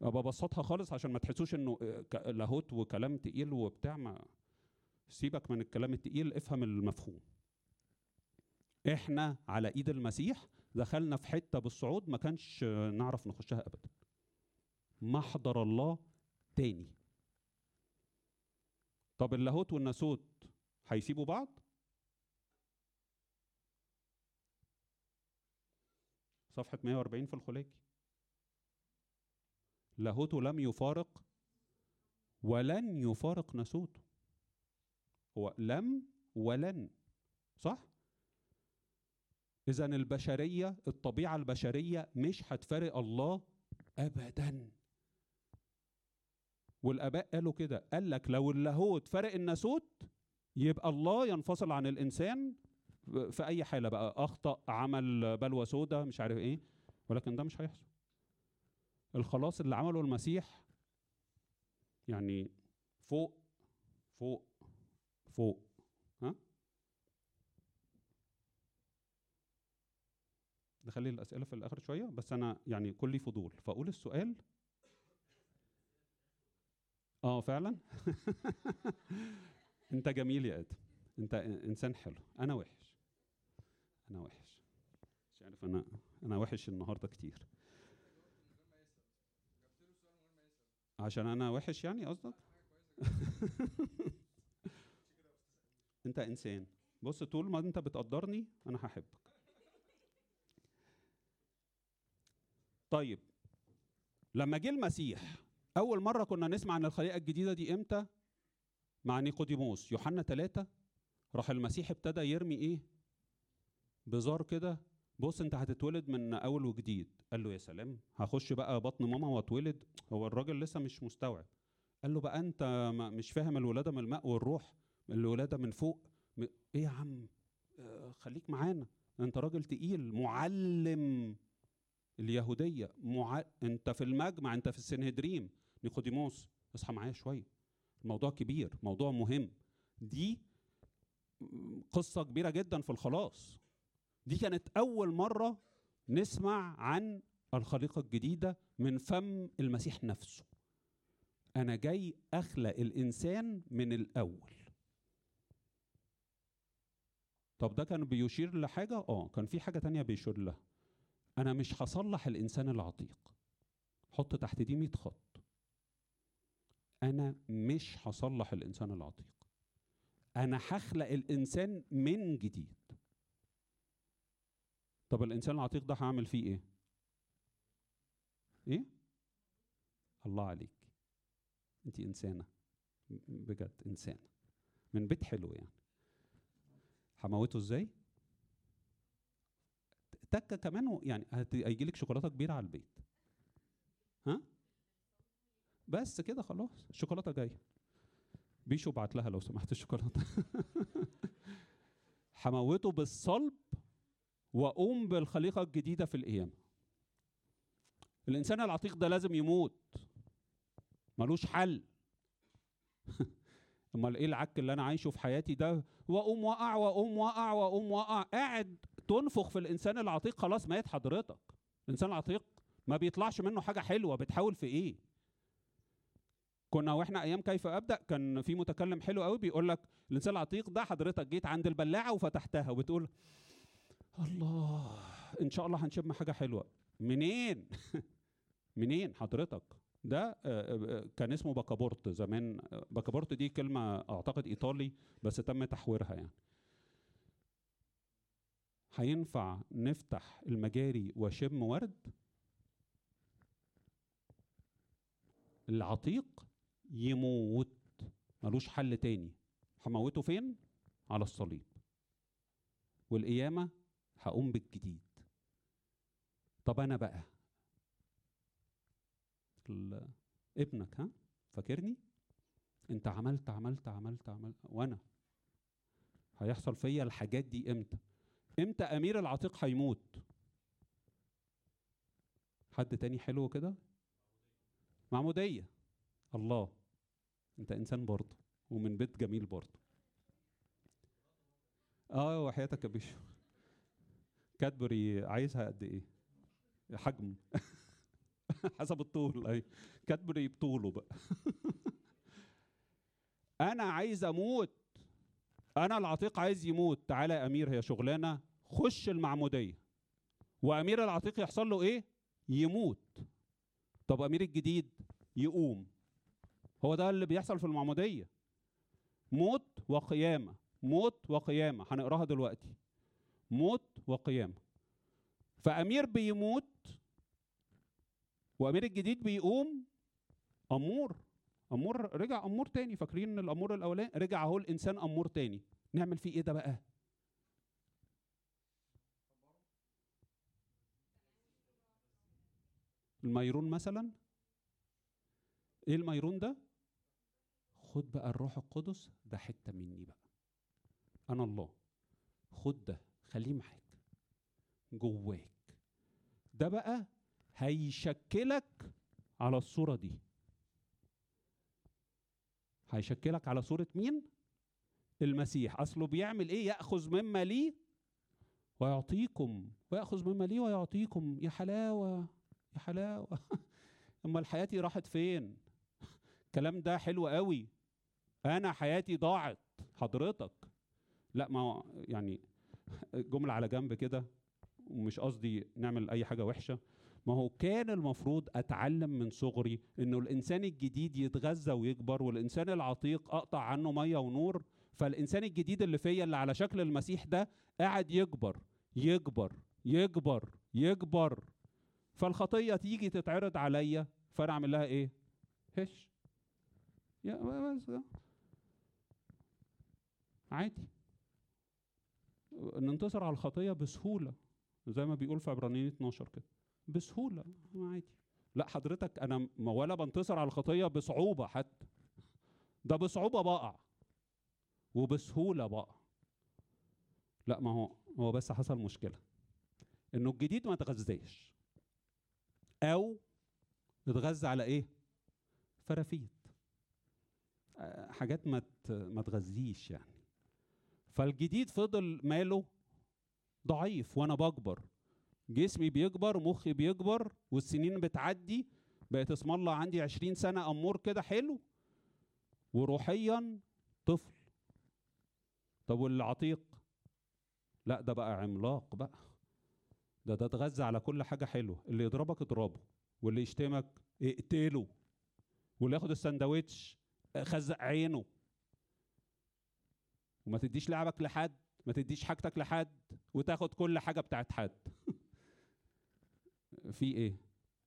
ببسطها خالص عشان ما تحسوش إنه ك- لاهوت وكلام تقيل وبتاع ما سيبك من الكلام التقيل افهم المفهوم. إحنا على إيد المسيح دخلنا في حتة بالصعود ما كانش نعرف نخشها ابدا. محضر الله تاني. طب اللاهوت والناسوت هيسيبوا بعض؟ صفحة 140 في الخلاجي. لاهوته لم يفارق ولن يفارق ناسوته هو لم ولن صح؟ اذا البشرية الطبيعة البشرية مش هتفارق الله ابدا. والآباء قالوا كده قال لك لو اللاهوت فرق الناسوت يبقى الله ينفصل عن الإنسان في أي حالة بقى أخطأ عمل بلوى سودة مش عارف إيه ولكن ده مش هيحصل. الخلاص اللي عمله المسيح يعني فوق فوق فوق. ها؟ نخلي الأسئلة في الآخر شوية بس أنا يعني كلي فضول. فأقول السؤال. آه فعلا؟ أنت جميل يا آدم. أنت إنسان حلو. أنا وحش. أنا وحش. مش عارف أنا أنا وحش النهارده كتير. عشان أنا وحش يعني قصدك؟ أنت إنسان. بص طول ما أنت بتقدرني أنا هحبك. طيب لما جه المسيح أول مرة كنا نسمع عن الخليقه الجديدة دي إمتى؟ مع نيقوديموس. يوحنا ثلاثة راح المسيح ابتدى يرمي إيه؟ بزار كده. بص أنت هتتولد من أول وجديد. قال له يا سلام هخش بقى بطن ماما واتولد؟ هو الراجل لسه مش مستوعب. قال له بقى أنت مش فاهم الولادة من الماء والروح الولادة من فوق. م... إيه يا عم؟ آه خليك معانا. أنت راجل تقيل معلم. اليهودية مع... أنت في المجمع أنت في السنهدريم نيقوديموس اصحى معايا شوية. الموضوع كبير موضوع مهم. دي قصة كبيرة جدا في الخلاص. دي كانت أول مرة نسمع عن الخليقة الجديدة من فم المسيح نفسه. أنا جاي أخلق الإنسان من الأول. طب ده كان بيشير لحاجة؟ آه كان في حاجة تانية بيشير لها. أنا مش هصلح الإنسان العتيق. حط تحت دي 100 خط. أنا مش هصلح الإنسان العتيق. أنا هخلق الإنسان من جديد. طب الإنسان العتيق ده هعمل فيه إيه؟ إيه؟ الله عليك. انت إنسانة. بجد إنسانة. من بيت حلو يعني. هموته إزاي؟ تكة كمان يعني هيجي لك شوكولاتة كبيرة على البيت. ها؟ بس كده خلاص. الشوكولاتة جاية. بيشو بعت لها لو سمحت الشوكولاتة. هموته بالصلب واقوم بالخليقة الجديدة في القيامة. الإنسان العتيق ده لازم يموت. ملوش حل. أمال إيه العك اللي أنا عايشه في حياتي ده؟ واقوم وقع واقوم وقع واقوم وقع. قاعد تنفخ في الإنسان العتيق خلاص مات حضرتك. الإنسان العتيق ما بيطلعش منه حاجة حلوة. بتحاول في إيه؟ كنا وإحنا أيام كيف أبدأ كان في متكلم حلو قوي بيقول لك الإنسان العتيق ده حضرتك جيت عند البلاعة وفتحتها وبتقول الله إن شاء الله هنشم حاجة حلوة. منين؟ منين؟ حضرتك. ده كان اسمه باكابورت زمان. باكابورت دي كلمة أعتقد إيطالي بس تم تحويرها يعني. هينفع نفتح المجاري وشم ورد؟ العتيق يموت. ملوش حل تاني. هموته فين؟ على الصليب. والقيامة؟ هقوم بالجديد. طب أنا بقى ابنك ها؟ فاكرني؟ أنت عملت عملت عملت عملت وأنا هيحصل فيا الحاجات دي إمتى؟ إمتى أمير العتيق هيموت؟ حد تاني حلو كده؟ معمودية. الله. أنت إنسان برضه ومن بيت جميل برضه. آه وحياتك يا بيشو. كادبري عايزها قد إيه؟ حجم. حسب الطول. أي. كادبري بطوله بقى. أنا عايز أموت. أنا العتيق عايز يموت. تعالى يا أمير هي شغلانة. خش المعمودية. وأمير العتيق يحصل له إيه؟ يموت. طب أمير الجديد يقوم. هو ده اللي بيحصل في المعمودية. موت وقيامة. موت وقيامة. هنقراها دلوقتي. موت وقيامة. فأمير بيموت وأمير الجديد بيقوم أمور أمور رجع أمور تاني. فاكرين الأمور الاولاني رجع أهو الإنسان أمور تاني. نعمل فيه إيه ده بقى؟ الميرون مثلا؟ إيه الميرون ده؟ خد بقى الروح القدس ده حتة مني بقى. أنا الله. خد ده. خليه معاك. جواك. ده بقى هيشكلك على الصورة دي. هيشكلك على صورة مين؟ المسيح. أصله بيعمل إيه؟ يأخذ مما ليه ويعطيكم. ويأخذ مما ليه ويعطيكم. يا حلاوة يا حلاوة. أمال حياتي راحت فين؟ الكلام ده حلو قوي. أنا حياتي ضاعت. حضرتك. لا ما يعني جملة على جنب كده ومش قصدي نعمل أي حاجة وحشة. ما هو كان المفروض أتعلم من صغري إنه الإنسان الجديد يتغذى ويكبر والإنسان العتيق أقطع عنه مية ونور فالإنسان الجديد اللي فيا اللي على شكل المسيح ده قاعد يكبر يكبر يكبر يكبر. فالخطية تيجي تتعرض عليا فأنا أعمل لها إيه؟ هش. يا بس عادي. ننتصر على الخطية بسهولة زي ما بيقول في عبرانيين 12 كده. بسهولة. عادي. لا حضرتك أنا ولا بنتصر على الخطية بصعوبة حتى. ده بصعوبة بقع. وبسهولة بقع. لا ما هو هو بس حصل مشكلة. إنه الجديد ما تغذاش أو اتغذى على إيه؟ فرافيت. حاجات ما ما تغذيش يعني. فالجديد فضل ماله ضعيف وأنا بكبر. جسمي بيكبر مخي بيكبر والسنين بتعدي. بقت اسم الله عندي عشرين سنة أمور كده حلو. وروحيا طفل. طب والعتيق؟ لا ده بقى عملاق بقى. ده ده اتغذى على كل حاجة حلوة. اللي يضربك اضربه واللي يشتمك اقتله. واللي ياخد السندوتش خزق عينه. وما تديش لعبك لحد ما تديش حاجتك لحد وتاخد كل حاجة بتاعت حد. في إيه؟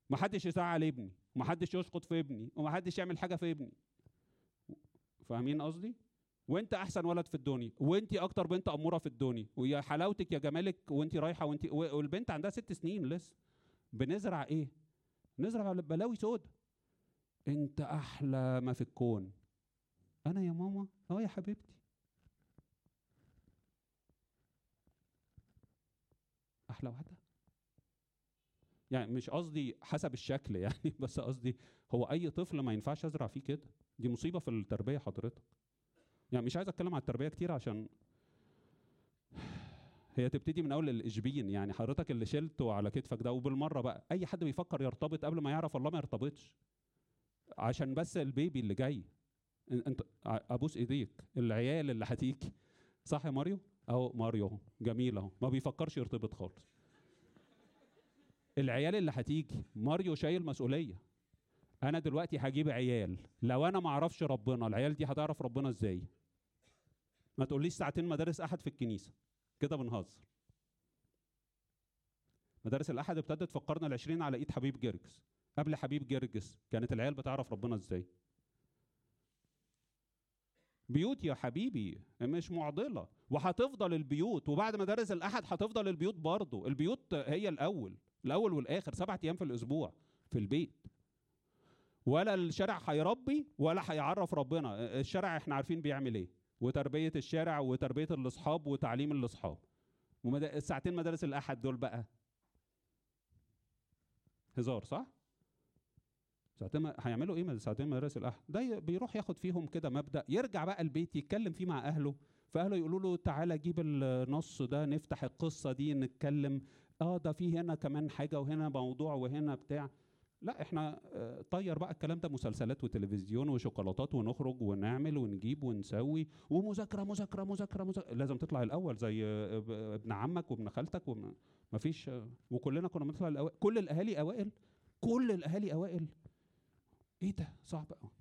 ما حدش يزعل ابني وما حدش يشقط في ابني وما حدش يعمل حاجة في ابني. فاهمين قصدي؟ وانت أحسن ولد في الدنيا وانت أكتر بنت أمورة في الدنيا ويا حلاوتك يا جمالك وانت رايحة وانت والبنت عندها ست سنين لسه. بنزرع إيه؟ نزرع بلاوي سودا انت أحلى ما في الكون. أنا يا ماما أه يا حبيبتي. أحلى واحدة. يعني مش قصدي حسب الشكل يعني بس قصدي هو أي طفل ما ينفعش ازرع فيه كده. دي مصيبة في التربية حضرتك. يعني مش عايز أتكلم على التربية كتير عشان هي تبتدي من أول الإشبين. يعني حضرتك اللي شلته على كتفك ده وبالمرة بقى أي حد بيفكر يرتبط قبل ما يعرف الله ما يرتبطش. عشان بس البيبي اللي جاي. أنت أبوس إيديك العيال اللي هتيجي. صح يا ماريو؟ أهو ماريو جميل أهو. ما بيفكرش يرتبط خالص. العيال اللي هتيجي ماريو شايل مسؤولية. أنا دلوقتي هجيب عيال. لو أنا ما أعرفش ربنا العيال دي هتعرف ربنا إزاي؟ ما تقوليش ساعتين مدارس أحد في الكنيسة. كده بنهزر. مدارس الأحد ابتدت في القرن العشرين على إيد حبيب جرجس. قبل حبيب جرجس كانت العيال بتعرف ربنا إزاي؟ بيوت يا حبيبي مش معضلة. وهتفضل البيوت وبعد مدارس الأحد هتفضل البيوت برضه. البيوت هي الأول. الأول والآخر سبعة أيام في الأسبوع في البيت. ولا الشارع هيربي ولا هيعرف ربنا. الشارع إحنا عارفين بيعمل إيه؟ وتربية الشارع وتربية الأصحاب وتعليم الأصحاب. الساعتين مدارس الأحد دول بقى. هزار صح؟ ساعتين هيعملوا إيه ساعتين مدارس الأحد؟ ده بيروح ياخد فيهم كده مبدأ. يرجع بقى البيت يتكلم فيه مع أهله. فأهله يقولوا له تعالى جيب النص ده نفتح القصة دي نتكلم. آه ده في هنا كمان حاجة وهنا موضوع وهنا بتاع. لا إحنا آه، طير بقى الكلام ده مسلسلات وتلفزيون وشوكولاتات ونخرج ونعمل ونجيب ونسوي ومذاكرة مذاكرة مذاكرة مذاكرة. لازم تطلع الأول زي آه، ابن عمك وابن خالتك وما فيش آه، وكلنا كنا بنطلع الاوائل كل الأهالي أوائل كل الأهالي أوائل. إيه ده؟ صعب قوي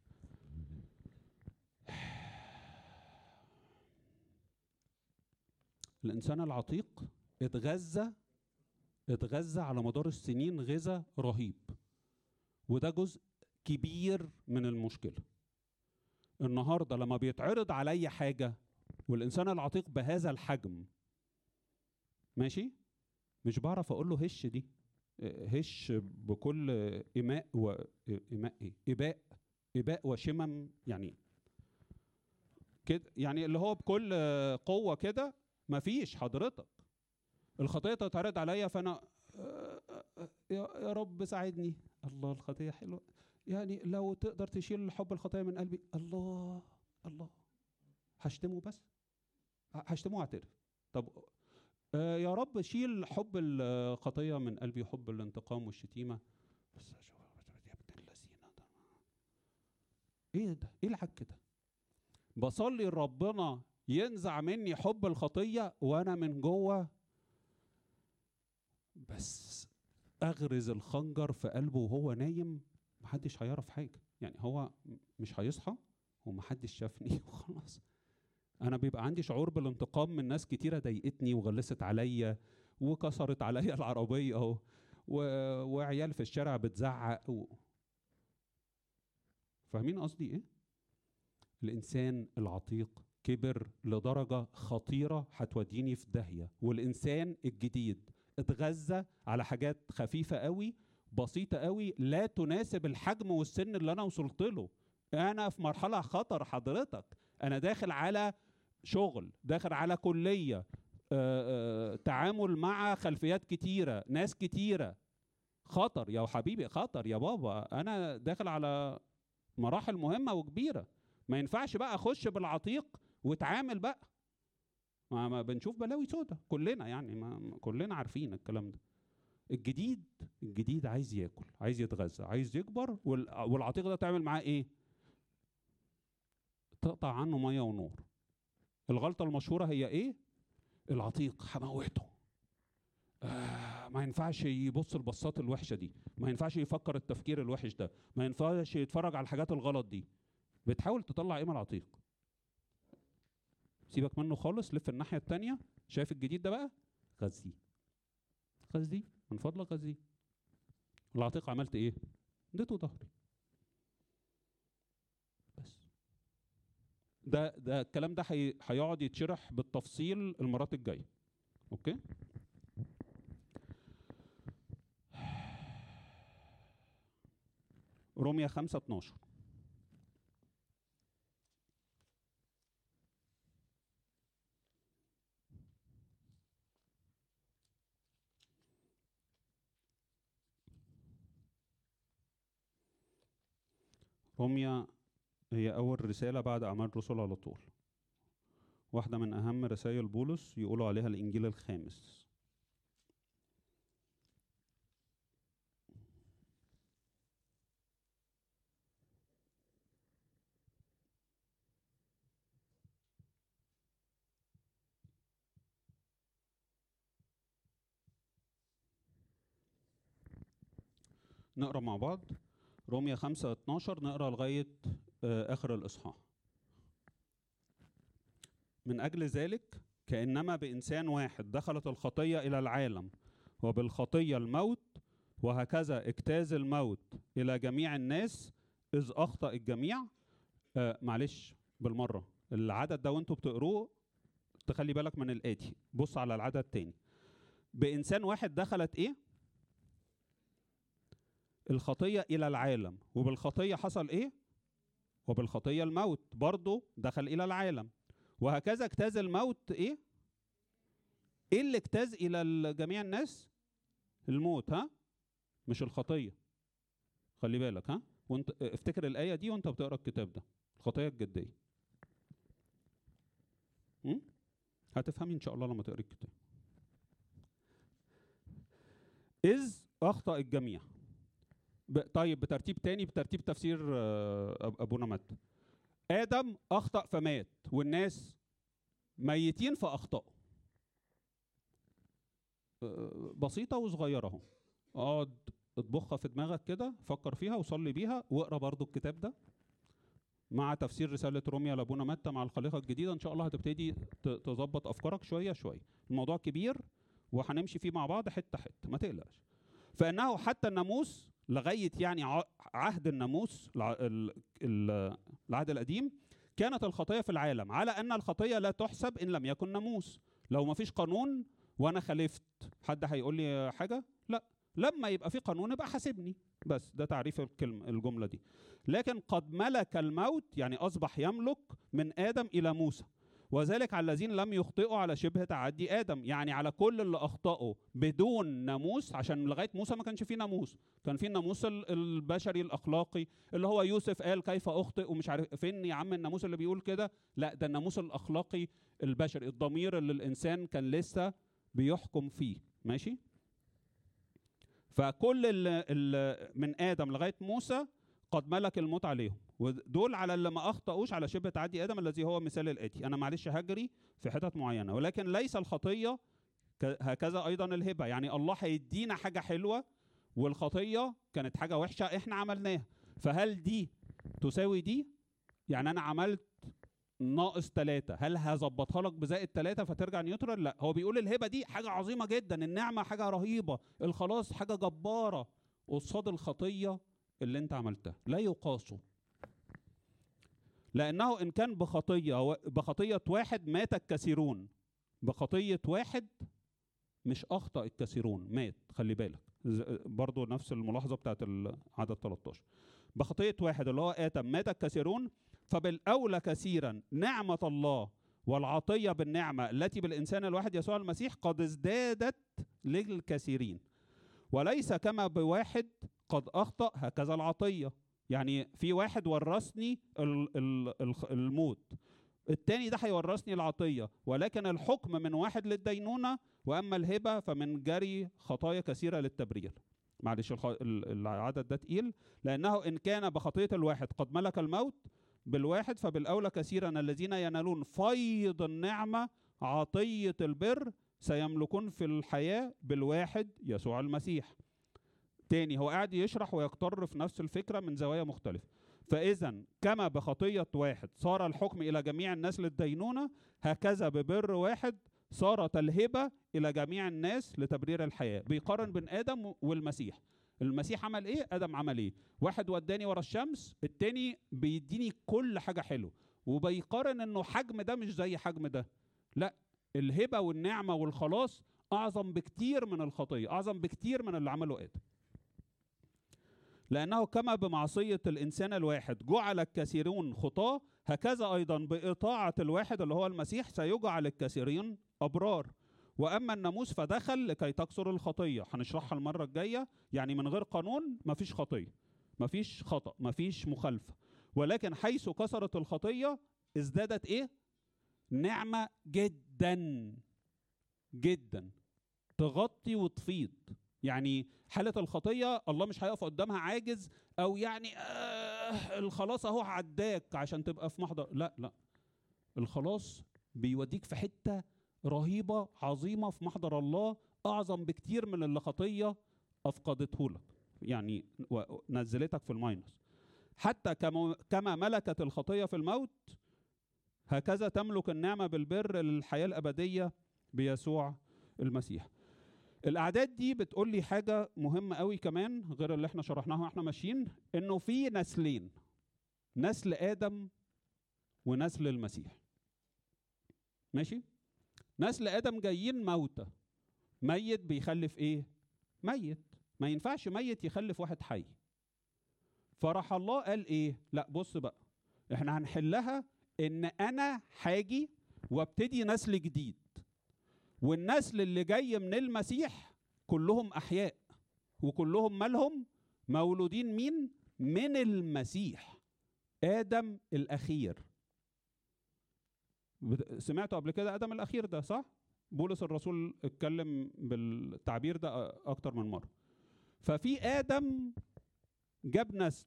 الإنسان العتيق اتغذى اتغذى على مدار السنين غذاء رهيب. وده جزء كبير من المشكلة. النهارده لما بيتعرض عليا حاجة والإنسان العتيق بهذا الحجم ماشي؟ مش بعرف أقول له هش دي هش بكل إيماء و إيماء إيه؟ اباء اباء وشمم يعني كده يعني اللي هو بكل قوة كده مفيش حضرتك. الخطيه تتعرض عليا فأنا آه، آه، آه، يا رب ساعدني. الله الخطيه حلوة. يعني لو تقدر تشيل حب الخطيه من قلبي. الله الله. هشتمه بس؟ هشتمه واعترف. طب آه يا رب شيل حب الخطيه من قلبي حب الانتقام والشتيمة. بس أشوف- يا ابن اللذينة ده. إيه ده؟ إيه العك ده؟ بصلي ربنا ينزع مني حب الخطيه وأنا من جوه بس أغرز الخنجر في قلبه وهو نايم محدش هيعرف حاجة. يعني هو مش هيصحى ومحدش شافني وخلاص. أنا بيبقى عندي شعور بالانتقام من ناس كتيرة ضايقتني وغلست عليا وكسرت عليا العربية اهو وعيال في الشارع بتزعق و... فاهمين قصدي إيه؟ الإنسان العتيق كبر لدرجة خطيرة هتوديني في داهية. والإنسان الجديد اتغذى على حاجات خفيفة قوي بسيطة قوي لا تناسب الحجم والسن اللي أنا وصلت له. أنا في مرحلة خطر حضرتك. أنا داخل على شغل داخل على كلية آه، آه، تعامل مع خلفيات كتيرة ناس كتيرة. خطر يا حبيبي خطر يا بابا. أنا داخل على مراحل مهمة وكبيرة. ما ينفعش بقى أخش بالعتيق وأتعامل بقى. ما, ما بنشوف بلاوي سودا كلنا يعني ما كلنا عارفين الكلام ده. الجديد الجديد عايز ياكل عايز يتغذى عايز يكبر وال- والعتيق ده تعمل معاه إيه؟ تقطع عنه مية ونور. الغلطة المشهورة هي إيه؟ العتيق هموته آه ما ينفعش يبص البصات الوحشة دي. ما ينفعش يفكر التفكير الوحش ده. ما ينفعش يتفرج على الحاجات الغلط دي. بتحاول تطلع إيه من العتيق. سيبك منه خالص لف الناحية التانية. شايف الجديد ده بقى؟ غذيه غذيه من فضلك غذيه العتيق عملت إيه؟ اديته ظهري. بس. ده ده الكلام ده هي- هيقعد يتشرح بالتفصيل المرات الجاية. أوكي؟ روميا 5 12 روميا هي أول رسالة بعد أعمال الرسل على طول. واحدة من أهم رسائل بولس يقولوا عليها الإنجيل الخامس. نقرأ مع بعض. روميا 5 12 نقرأ لغاية آه، آخر الإصحاح. من أجل ذلك كأنما بإنسان واحد دخلت الخطية إلى العالم وبالخطية الموت وهكذا اجتاز الموت إلى جميع الناس إذ أخطأ الجميع. آه معلش بالمرة. العدد ده وانتوا بتقروه تخلي بالك من الآتي. بص على العدد تاني بإنسان واحد دخلت إيه؟ الخطية إلى العالم وبالخطية حصل إيه؟ وبالخطية الموت برضه دخل إلى العالم وهكذا اجتاز الموت إيه؟ إيه اللي اجتاز إلى جميع الناس؟ الموت ها؟ مش الخطية خلي بالك ها؟ وانت افتكر الآية دي وانت بتقرأ الكتاب ده الخطية الجدية? هتفهمي إن شاء الله لما تقري الكتاب إذ أخطأ الجميع. طيب بترتيب تاني بترتيب تفسير آه، ابونا متى آدم أخطأ فمات والناس ميتين فأخطأوا. آه، بسيطة وصغيرة أهو. اقعد اطبخها في دماغك كده فكر فيها وصلي بيها واقرأ برضو الكتاب ده. مع تفسير رسالة روميا لأبونا متى مع الخليقة الجديدة إن شاء الله هتبتدي تظبط أفكارك شوية شوية. الموضوع كبير وهنمشي فيه مع بعض حتة حتة ما تقلقش. فإنه حتى الناموس لغاية يعني عهد الناموس الع- ال- ال- العهد القديم كانت الخطية في العالم على أن الخطية لا تحسب إن لم يكن ناموس. لو ما فيش قانون وأنا خالفت حد هيقول لي حاجة؟ لا. لما يبقى في قانون يبقى حاسبني. بس ده تعريف الكلمة الجملة دي. لكن قد ملك الموت يعني أصبح يملك من آدم إلى موسى. وذلك على الذين لم يخطئوا على شبه تعدي آدم. يعني على كل اللي أخطأوا بدون ناموس عشان لغاية موسى ما كانش فيه ناموس. كان فيه الناموس ال- البشري الأخلاقي اللي هو يوسف قال كيف أخطئ ومش عارف فين يا عم الناموس اللي بيقول كده؟ لا ده الناموس الأخلاقي البشري. الضمير اللي الإنسان كان لسه بيحكم فيه. ماشي؟ فكل ال ال من آدم لغاية موسى قد ملك الموت عليهم. ودول على اللي ما أخطأوش على شبه تعدي آدم الذي هو مثال الآتي. أنا معلش هجري في حتت معينة ولكن ليس الخطية هكذا أيضا الهبة. يعني الله هيدينا حاجة حلوة والخطية كانت حاجة وحشة إحنا عملناها. فهل دي تساوي دي؟ يعني أنا عملت ناقص ثلاثة هل هظبطها لك بزائد ثلاثة فترجع نيوترال؟ لا. هو بيقول الهبة دي حاجة عظيمة جدا النعمة حاجة رهيبة الخلاص حاجة جبارة قصاد الخطية اللي أنت عملتها. لا يقاسوا لأنه إن كان بخطية و- بخطية واحد مات الكثيرون بخطية واحد مش أخطأ الكثيرون مات خلي بالك. برضو نفس الملاحظة بتاعت العدد 13 بخطية واحد اللي هو آدم مات الكثيرون فبالأولى كثيرا نعمة الله والعطية بالنعمة التي بالإنسان الواحد يسوع المسيح قد ازدادت للكثيرين وليس كما بواحد قد أخطأ هكذا العطية. يعني في واحد ورثني الموت التاني ده هيورثني العطية ولكن الحكم من واحد للدينونة وأما الهبة فمن جري خطايا كثيرة للتبرير. معلش العدد ده تقيل لأنه إن كان بخطية الواحد قد ملك الموت بالواحد فبالأولى كثيرا الذين ينالون فيض النعمة عطية البر سيملكون في الحياة بالواحد يسوع المسيح. تاني هو قاعد يشرح ويقتر في نفس الفكرة من زوايا مختلفة. فإذا كما بخطية واحد صار الحكم إلى جميع الناس للدينونة هكذا ببر واحد صارت الهبة إلى جميع الناس لتبرير الحياة. بيقارن بين آدم والمسيح. المسيح عمل إيه؟ آدم عمل إيه؟ واحد وداني ورا الشمس التاني بيديني كل حاجة حلوة. وبيقارن إنه حجم ده مش زي حجم ده. لا الهبة والنعمة والخلاص أعظم بكتير من الخطية أعظم بكتير من اللي عمله آدم. لأنه كما بمعصية الإنسان الواحد جعل الكثيرون خطاة هكذا أيضا بإطاعة الواحد اللي هو المسيح سيجعل الكثيرين أبرار. وأما الناموس فدخل لكي تكسر الخطية. هنشرحها المرة الجاية. يعني من غير قانون مفيش خطية. مفيش خطأ مفيش مخالفة. ولكن حيث كسرت الخطية ازدادت إيه؟ نعمة جدا. جدا. تغطي وتفيض. يعني حالة الخطية الله مش هيقف قدامها عاجز أو يعني آه الخلاص أهو عداك عشان تبقى في محضر. لا لا. الخلاص بيوديك في حتة رهيبة عظيمة في محضر الله أعظم بكتير من اللي خطية أفقدته لك. يعني نزلتك في الماينس. حتى كما ملكت الخطية في الموت هكذا تملك النعمة بالبر للحياة الأبدية بيسوع المسيح. الأعداد دي بتقول لي حاجة مهمة قوي كمان غير اللي إحنا شرحناها وإحنا ماشيين إنه في نسلين نسل آدم ونسل المسيح. ماشي؟ نسل آدم جايين موتى ميت بيخلف إيه؟ ميت. ما ينفعش ميت يخلف واحد حي. فراح الله قال إيه؟ لأ بص بقى إحنا هنحلها إن أنا حاجي وأبتدي نسل جديد. والنسل اللي جاي من المسيح كلهم أحياء وكلهم مالهم؟ مولودين مين؟ من المسيح آدم الأخير. سمعتوا قبل كده آدم الأخير ده صح؟ بولس الرسول اتكلم بالتعبير ده أكتر من مرة. ففي آدم جاب نسل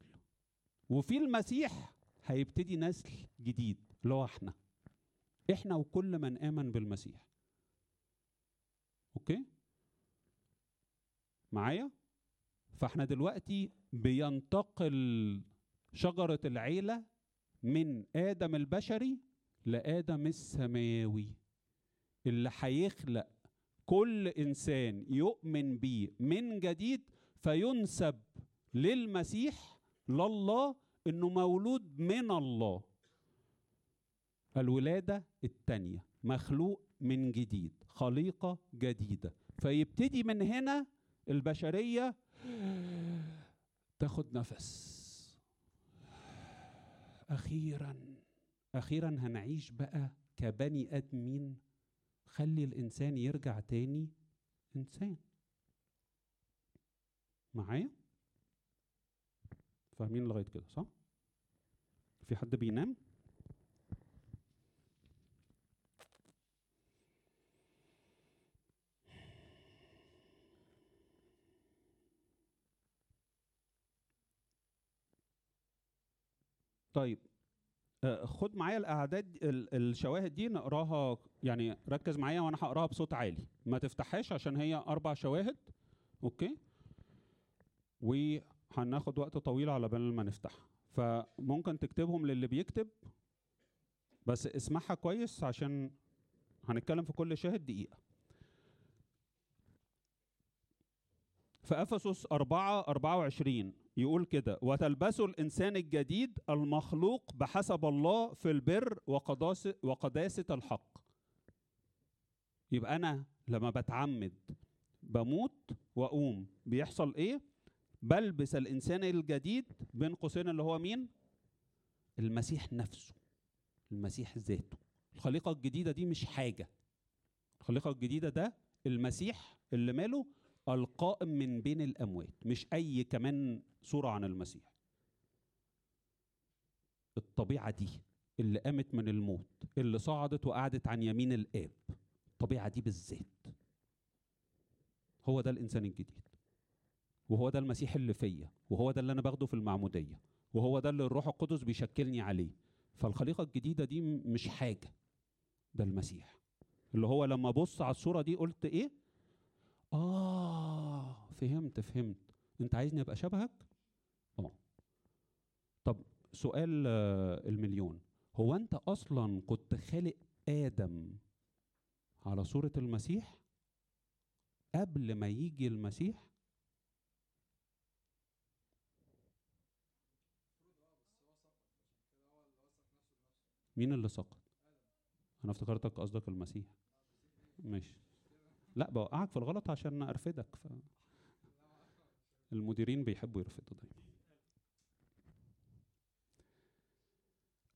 وفي المسيح هيبتدي نسل جديد اللي هو إحنا. إحنا وكل من آمن بالمسيح. أوكي؟ معايا؟ فإحنا دلوقتي بينتقل شجرة العيلة من آدم البشري لآدم السماوي اللي هيخلق كل إنسان يؤمن بيه من جديد فينسب للمسيح لله إنه مولود من الله. الولادة الثانية مخلوق من جديد. خليقة جديدة. فيبتدي من هنا البشرية تاخد نفس. أخيرا أخيرا هنعيش بقى كبني آدمين. خلي الإنسان يرجع تاني إنسان. معايا؟ فاهمين لغاية كده صح؟ في حد بينام؟ طيب آه، خد معايا الأعداد ال- الشواهد دي نقراها يعني ركز معايا وأنا هقراها بصوت عالي. ما تفتحهاش عشان هي أربع شواهد أوكي؟ وهناخد وقت طويل على بال ما نفتحها فممكن تكتبهم للي بيكتب بس اسمعها كويس عشان هنتكلم في كل شاهد دقيقة. في أفسس 4 24 يقول كده وتلبسوا الإنسان الجديد المخلوق بحسب الله في البر وقداسة, وقداسة الحق. يبقى أنا لما بتعمد بموت وأقوم بيحصل إيه؟ بلبس الإنسان الجديد بين قوسين اللي هو مين؟ المسيح نفسه المسيح ذاته. الخليقة الجديدة دي مش حاجة. الخليقة الجديدة ده المسيح اللي ماله القائم من بين الأموات مش أي كمان صورة عن المسيح. الطبيعة دي اللي قامت من الموت اللي صعدت وقعدت عن يمين الآب الطبيعة دي بالذات. هو ده الإنسان الجديد. وهو ده المسيح اللي فيا وهو ده اللي أنا باخده في المعمودية وهو ده اللي الروح القدس بيشكلني عليه. فالخليقة الجديدة دي مش حاجة ده المسيح. اللي هو لما بص على الصورة دي قلت إيه؟ آه فهمت فهمت أنت عايزني أبقى شبهك؟ آه طب سؤال آه، المليون هو أنت أصلا كنت خالق آدم على صورة المسيح قبل ما يجي المسيح؟ مين اللي سقط؟ أنا افتكرتك قصدك المسيح ماشي لا بوقعك في الغلط عشان أرفدك. ف... المديرين بيحبوا يرفضوا دايما.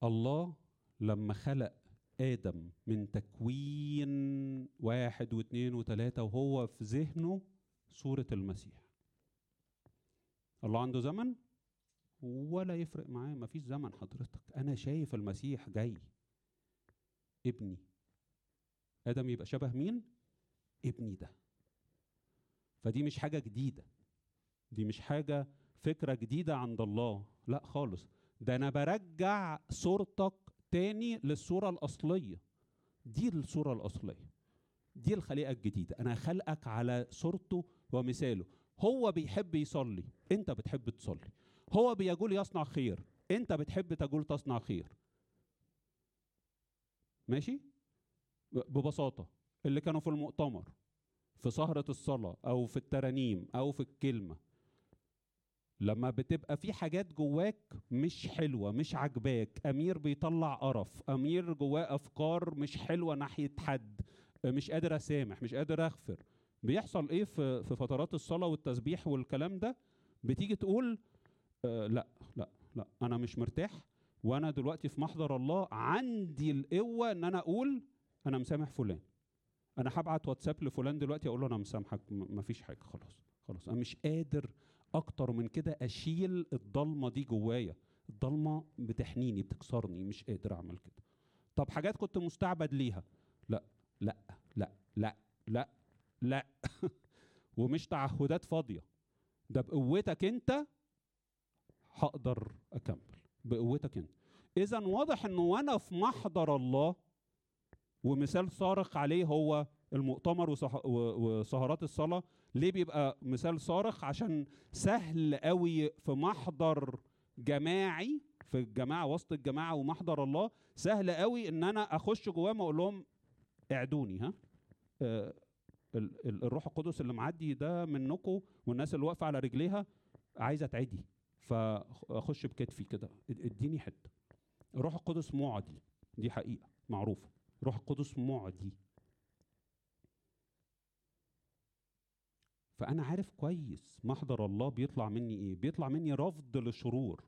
الله لما خلق آدم من تكوين واحد واثنين وثلاثة وهو في ذهنه صورة المسيح. الله عنده زمن؟ ولا يفرق معاه مفيش زمن حضرتك. أنا شايف المسيح جاي. ابني. آدم يبقى شبه مين؟ ابني ده. فدي مش حاجة جديدة. دي مش حاجة فكرة جديدة عند الله. لا خالص. ده أنا برجع صورتك تاني للصورة الأصلية. دي الصورة الأصلية. دي الخليقة الجديدة. أنا خلقك على صورته ومثاله. هو بيحب يصلي. أنت بتحب تصلي. هو بيقول يصنع خير. أنت بتحب تقول تصنع خير. ماشي؟ ببساطة. اللي كانوا في المؤتمر في سهرة الصلاة أو في الترانيم أو في الكلمة. لما بتبقى في حاجات جواك مش حلوة مش عجباك أمير بيطلع قرف أمير جواه أفكار مش حلوة ناحية حد مش قادر أسامح مش قادر أغفر. بيحصل إيه في في فترات الصلاة والتسبيح والكلام ده؟ بتيجي تقول آه لأ لأ لأ أنا مش مرتاح وأنا دلوقتي في محضر الله عندي القوة إن أنا أقول أنا مسامح فلان. أنا هبعت واتساب لفلان دلوقتي أقول له أنا مسامحك مفيش حاجة خلاص خلاص. أنا مش قادر أكتر من كده أشيل الضلمة دي جوايا. الضلمة بتحنيني بتكسرني مش قادر أعمل كده. طب حاجات كنت مستعبد ليها. لا لا لا لا لا لا. ومش تعهدات فاضية. ده بقوتك أنت هقدر أكمل. بقوتك أنت. اذا واضح إنه وأنا في محضر الله ومثال صارخ عليه هو المؤتمر وسهرات الصلاة. ليه بيبقى مثال صارخ عشان سهل قوي في محضر جماعي في الجماعة وسط الجماعة ومحضر الله سهل قوي إن أنا أخش جواهم وأقول لهم اعدوني ها؟ آه، ال- ال- الروح القدس اللي معدي ده منكم والناس اللي واقفة على رجليها عايزة تعدي. فأخش بكتفي كده اد- اديني حتة. الروح القدس معدي دي حقيقة معروفة. الروح القدس معدي. فأنا عارف كويس محضر الله بيطلع مني إيه؟ بيطلع مني رفض للشرور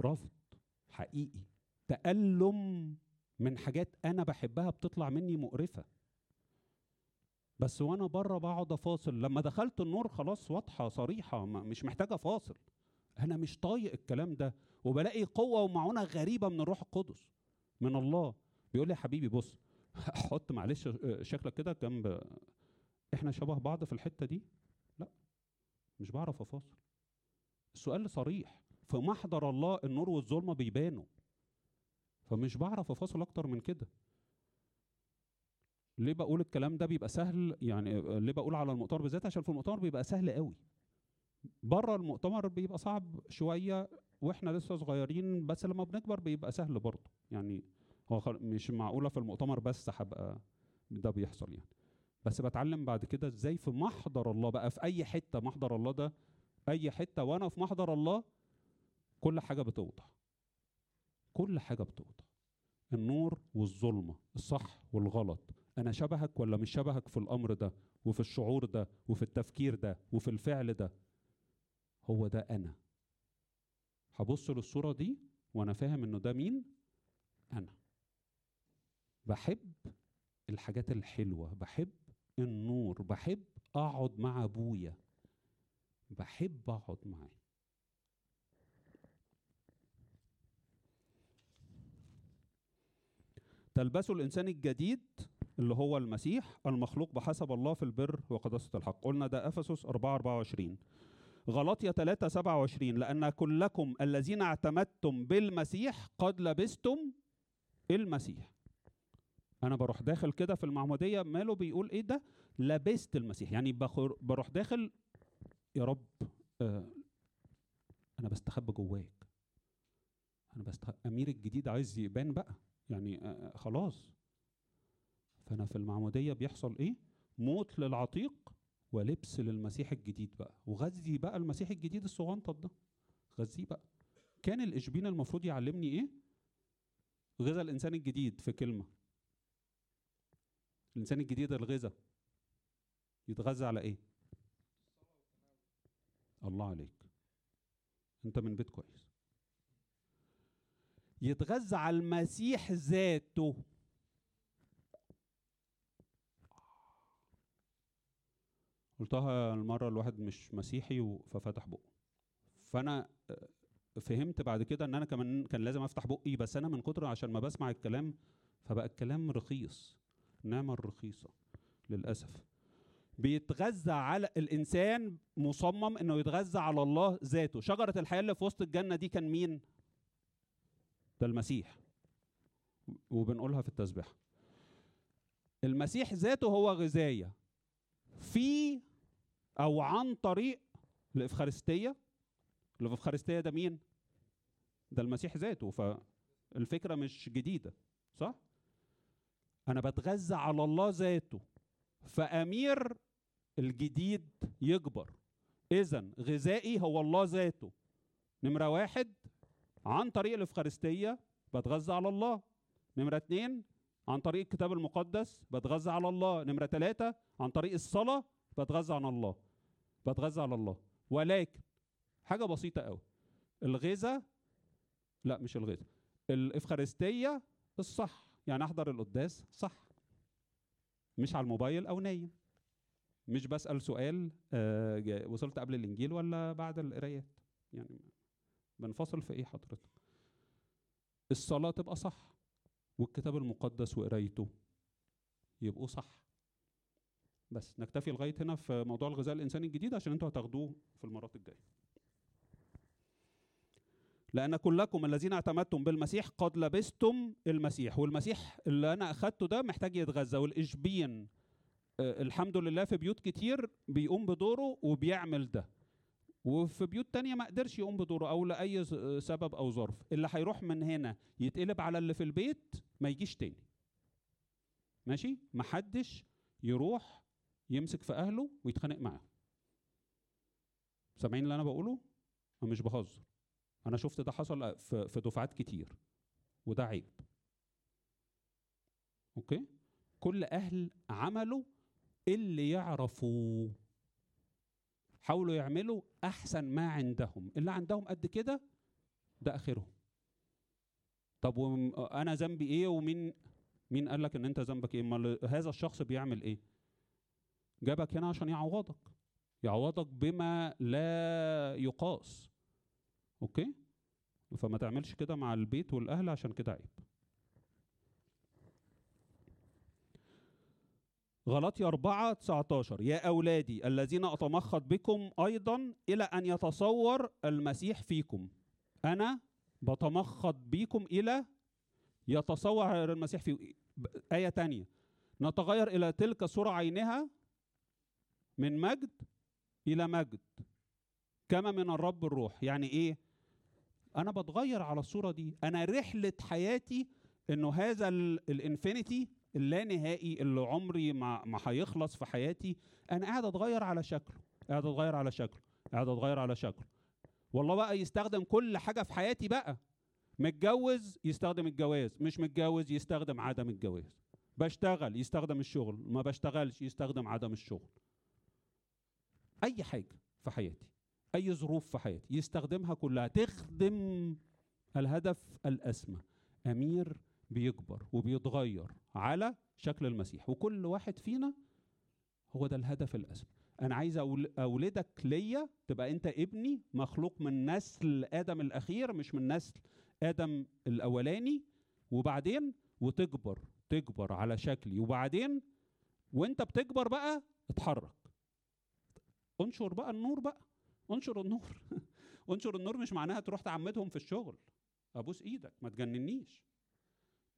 رفض حقيقي. تألم من حاجات أنا بحبها بتطلع مني مقرفة. بس وأنا بره بقعد أفاصل. لما دخلت النور خلاص واضحة صريحة ما- مش محتاجة فاصل. أنا مش طايق الكلام ده. وبلاقي قوة ومعونة غريبة من الروح القدس من الله. بيقول لي يا حبيبي بص حط معلش شكلك كده جنب إحنا شبه بعض في الحتة دي؟ لا مش بعرف أفاصل. السؤال صريح في محضر الله النور والظلمة بيبانوا. فمش بعرف أفاصل أكتر من كده. ليه بقول الكلام ده بيبقى سهل؟ يعني ليه بقول على المؤتمر بالذات؟ عشان في المؤتمر بيبقى سهل قوي. بره المؤتمر بيبقى صعب شوية وإحنا لسه صغيرين بس لما بنكبر بيبقى سهل برضه. يعني هو مش معقولة في المؤتمر بس هبقى ده بيحصل يعني. بس بتعلم بعد كده إزاي في محضر الله بقى في أي حتة محضر الله ده أي حتة وأنا في محضر الله كل حاجة بتوضح. كل حاجة بتوضح. النور والظلمة الصح والغلط. أنا شبهك ولا مش شبهك في الأمر ده وفي الشعور ده وفي التفكير ده وفي الفعل ده؟ هو ده أنا. هبص للصورة دي وأنا فاهم إنه ده مين؟ أنا. بحب الحاجات الحلوة بحب النور بحب أقعد مع أبويا بحب أقعد معاه. تلبسوا الإنسان الجديد اللي هو المسيح المخلوق بحسب الله في البر وقداسة الحق. قلنا ده إفسس 4 24 غلطية 3 27 لأن كلكم الذين اعتمدتم بالمسيح قد لبستم المسيح. أنا بروح داخل كده في المعمودية ماله بيقول إيه ده؟ لبست المسيح. يعني بروح داخل يا رب آه أنا بستخبى جواك. أنا بستخبى أمير الجديد عايز يبان بقى. يعني آه خلاص. فأنا في المعمودية بيحصل إيه؟ موت للعتيق ولبس للمسيح الجديد بقى. وغذي بقى المسيح الجديد الصغنطط ده. غذيه بقى. كان الإشبين المفروض يعلمني إيه؟ غذا الإنسان الجديد في كلمة. الإنسان الجديد الغذا يتغذى على إيه؟ الله عليك. أنت من بيت كويس. يتغذى على المسيح ذاته. قلتها المرة الواحد مش مسيحي ففتح بقه. فأنا آه، فهمت بعد كده إن أنا كمان كان لازم أفتح بقي بس أنا من كتر عشان ما بسمع الكلام فبقى الكلام رخيص. النعمة الرخيصة للأسف. بيتغذى على الإنسان مصمم إنه يتغذى على الله ذاته. شجرة الحياة اللي في وسط الجنة دي كان مين؟ ده المسيح. وبنقولها في التسبيح. المسيح ذاته هو غذاية في أو عن طريق الإفخارستية. الإفخارستية ده مين؟ ده المسيح ذاته. فالفكرة مش جديدة صح؟ أنا بتغذى على الله ذاته فأمير الجديد يكبر. اذا غذائي هو الله ذاته. نمرة واحد عن طريق الإفخارستية بتغذى على الله. نمرة اتنين عن طريق الكتاب المقدس بتغذى على الله. نمرة ثلاثة عن طريق الصلاة بتغذى على الله. بتغذى على الله. ولكن حاجة بسيطة قوي. الغذاء لا مش الغذاء. الإفخارستية الصح. يعني أحضر القداس؟ صح. مش على الموبايل أو نايم. مش بسأل سؤال آه وصلت قبل الإنجيل ولا بعد القرايات؟ يعني بنفصل في إيه حضرتك؟ الصلاة تبقى صح. والكتاب المقدس وقرايته يبقوا صح. بس نكتفي لغاية هنا في موضوع الغذاء الإنساني الجديد عشان أنتوا هتاخدوه في المرات الجاية. لأن كلكم الذين اعتمدتم بالمسيح قد لبستم المسيح والمسيح اللي أنا أخدته ده محتاج يتغذى والإشبين آه، الحمد لله في بيوت كتير بيقوم بدوره وبيعمل ده. وفي بيوت تانية ما قدرش يقوم بدوره أو لأي ز- سبب أو ظرف. اللي هيروح من هنا يتقلب على اللي في البيت ما يجيش تاني. ماشي؟ محدش يروح يمسك في أهله ويتخانق معاهم سامعين اللي أنا بقوله؟ أنا مش بهزر. أنا شفت ده حصل في دفعات كتير وده عيب. أوكي؟ كل أهل عملوا اللي يعرفوا حاولوا يعملوا أحسن ما عندهم. اللي عندهم قد كده ده آخرهم. طب وم- أنا ذنبي إيه ومين مين قال لك إن أنت ذنبك إيه؟ أمال هذا الشخص بيعمل إيه؟ جابك هنا عشان يعوضك. يعوضك بما لا يقاس. أوكي؟ فما تعملش كده مع البيت والأهل عشان كده عيب. غلطي 4 19 يا أولادي الذين أتمخض بكم أيضا إلى أن يتصور المسيح فيكم. أنا بتمخض بكم إلى يتصور المسيح في آية تانية. نتغير إلى تلك صورة عينها من مجد إلى مجد. كما من الرب الروح. يعني إيه؟ أنا بتغير على الصورة دي. أنا رحلة حياتي إنه هذا ال- الانفينيتي اللانهائي اللي عمري ما ما هيخلص في حياتي. أنا قاعد أتغير على شكله. قاعد أتغير على شكله. قاعد أتغير على شكله. والله بقى يستخدم كل حاجة في حياتي بقى. متجوز يستخدم الجواز مش متجوز يستخدم عدم الجواز. بشتغل يستخدم الشغل ما بشتغلش يستخدم عدم الشغل. أي حاجة في حياتي. أي ظروف في حياتي يستخدمها كلها. تخدم الهدف الأسمى. أمير بيكبر وبيتغير على شكل المسيح. وكل واحد فينا هو ده الهدف الأسمى. أنا عايز أولدك ليا تبقى أنت ابني مخلوق من نسل آدم الأخير مش من نسل آدم الأولاني. وبعدين وتكبر تكبر على شكلي. وبعدين وأنت بتكبر بقى اتحرك. انشر بقى النور بقى. انشر النور. انشر النور مش معناها تروح تعمدهم في الشغل. ابوس إيدك ما تجننيش.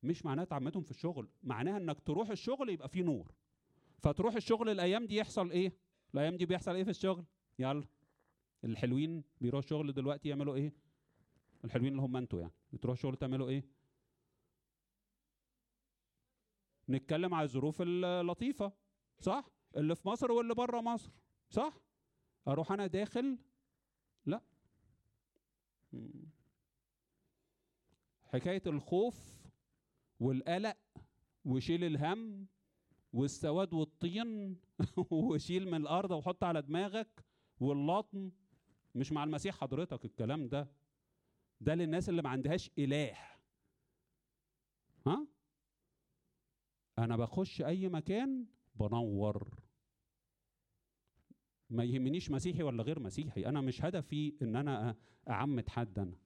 مش معناها تعمدهم في الشغل معناها انك تروح الشغل يبقى فيه نور. فتروح الشغل الأيام دي يحصل إيه؟ الأيام دي بيحصل إيه في الشغل؟ يلا. الحلوين بيروحوا الشغل دلوقتي يعملوا إيه؟ الحلوين اللي هم أنتوا يعني. بتروحوا الشغل تعملوا إيه؟ نتكلم على الظروف اللطيفه صح؟ اللي في مصر واللي بره مصر صح؟ أروح أنا داخل؟ لا. حكاية الخوف والقلق وشيل الهم والسواد والطين وشيل من الأرض وحط على دماغك واللطم مش مع المسيح حضرتك الكلام ده. ده للناس اللي ما عندهاش إله. ها؟ أنا بخش أي مكان بنور. ما يهمنيش مسيحي ولا غير مسيحي. أنا مش هدفي إن أنا أعمد حد أنا.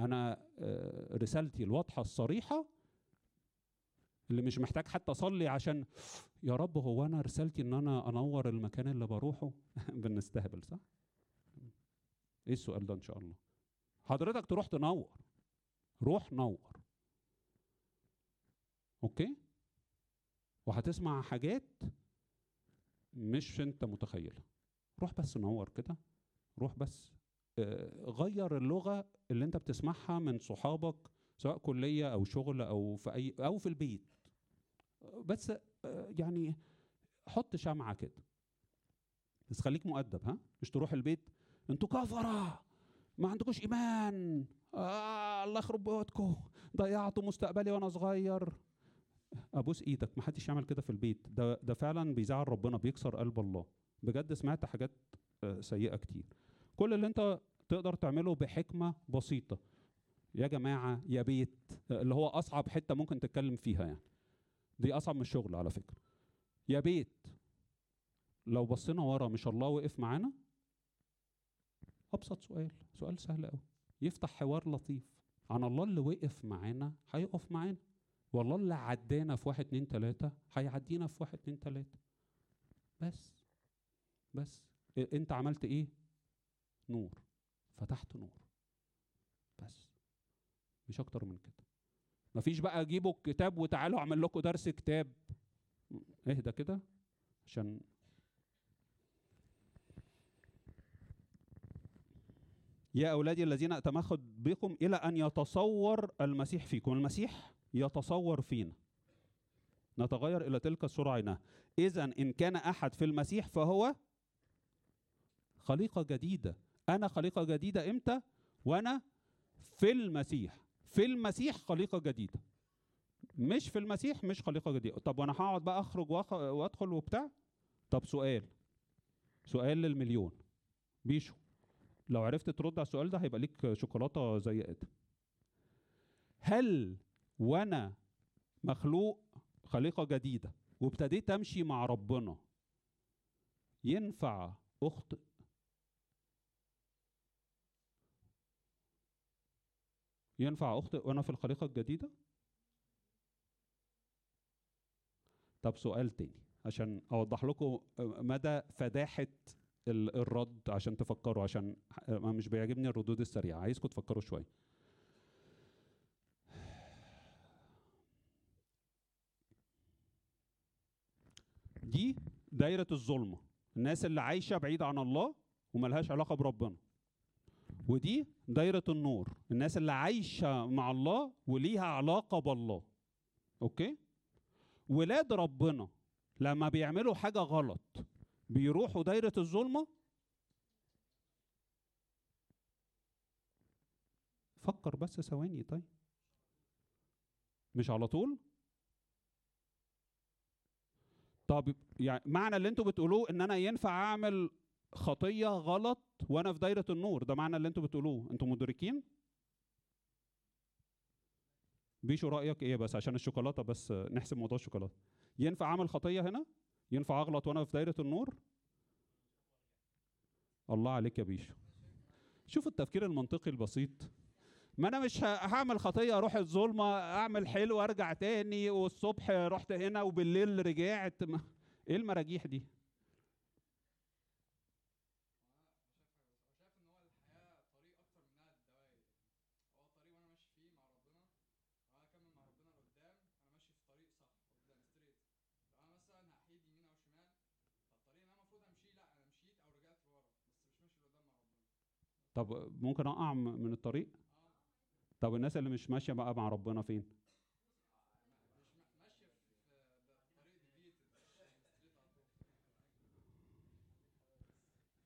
أنا آه، رسالتي الواضحة الصريحة اللي مش محتاج حتى أصلي عشان يا رب هو أنا رسالتي إن أنا أنور المكان اللي بروحه؟ بنستهبل صح؟ إيه السؤال ده إن شاء الله؟ حضرتك تروح تنور. روح نور. أوكي؟ وهتسمع حاجات مش أنت متخيلها. روح بس نور كده روح بس آه، غير اللغة اللي انت بتسمعها من صحابك سواء كلية أو شغل أو في أي أو في البيت. بس آه، يعني حط شمعة كده. بس خليك مؤدب ها؟ مش تروح البيت أنتوا كفرة! ما عندكوش إيمان! آه الله يخرب بيوتكم! ضيعتوا مستقبلي وأنا صغير! أبوس إيدك ما حدش يعمل كده في البيت. ده ده فعلا بيزعل ربنا بيكسر قلب الله. بجد سمعت حاجات آه، سيئة كتير. كل اللي انت تقدر تعمله بحكمة بسيطة. يا جماعة يا بيت آه، اللي هو أصعب حتة ممكن تتكلم فيها يعني. دي أصعب من الشغل على فكرة. يا بيت لو بصينا ورا مش الله وقف معانا؟ أبسط سؤال. سؤال سهل قوي يفتح حوار لطيف. عن الله اللي وقف معانا هيقف معانا. والله اللي عدانا في واحد اتنين تلاتة هيعدينا في واحد اتنين تلاتة. بس. بس. انت عملت إيه؟ نور. فتحت نور. بس. مش أكتر من كده. مفيش بقى اجيبوا الكتاب وتعالوا اعمل لكم درس كتاب. اهدى كده. عشان يا أولادي الذين اتمخض بكم إلى أن يتصور المسيح فيكم. المسيح يتصور فينا. نتغير إلى تلك الصورة عينها اذا إن كان أحد في المسيح فهو خليقة جديدة. أنا خليقة جديدة إمتى؟ وأنا في المسيح. في المسيح خليقة جديدة. مش في المسيح مش خليقة جديدة. طب وأنا هقعد بقى أخرج وأخ- وأدخل وبتاع؟ طب سؤال. سؤال للمليون. بيشو لو عرفت ترد على السؤال ده هيبقى ليك شوكولاتة زي آدم. هل وأنا مخلوق خليقة جديدة وابتديت أمشي مع ربنا ينفع أخطئ؟ ينفع اخطئ وأنا في الخليقة الجديدة؟ طب سؤال تاني عشان أوضح لكم مدى فداحة ال- الرد عشان تفكروا عشان مش بيعجبني الردود السريعة عايزكم تفكروا شوية. دي دايرة الظلمة الناس اللي عايشة بعيد عن الله وملهاش علاقة بربنا. ودي دايرة النور. الناس اللي عايشة مع الله وليها علاقة بالله. أوكي؟ ولاد ربنا لما بيعملوا حاجة غلط بيروحوا دايرة الظلمة؟ فكر بس ثواني. طيب. مش على طول؟ طب يعني معنى اللي أنتوا بتقولوه إن أنا ينفع أعمل خطية غلط وأنا في دايرة النور. ده معنى اللي أنتوا بتقولوه. أنتوا مدركين؟ بيشو رأيك إيه بس؟ عشان الشوكولاتة بس. نحسب موضوع الشوكولاتة. ينفع أعمل خطية هنا؟ ينفع أغلط وأنا في دايرة النور؟ الله عليك يا بيشو. شوف التفكير المنطقي البسيط. ما أنا مش هعمل خطية أروح الظلمة أعمل حلو أرجع تاني والصبح رحت هنا وبالليل رجعت. ما- إيه المراجيح دي شايف ان هو الحياة طريق أكتر منها الدوائر هو الطريق وأنا ماشي فيه مع ربنا وأنا اكمل مع ربنا لقدام أنا ماشي في طريق صح قدام ستريت أنا مثلا هحيد يمين أو شمال فالطريق اللي أنا المفروض امشيه لا أنا مشيت أو رجعت ورا بس مش ماشي لقدام مع ربنا طب ممكن أقع من الطريق؟ طب الناس اللي مش ماشية بقى مع ربنا فين؟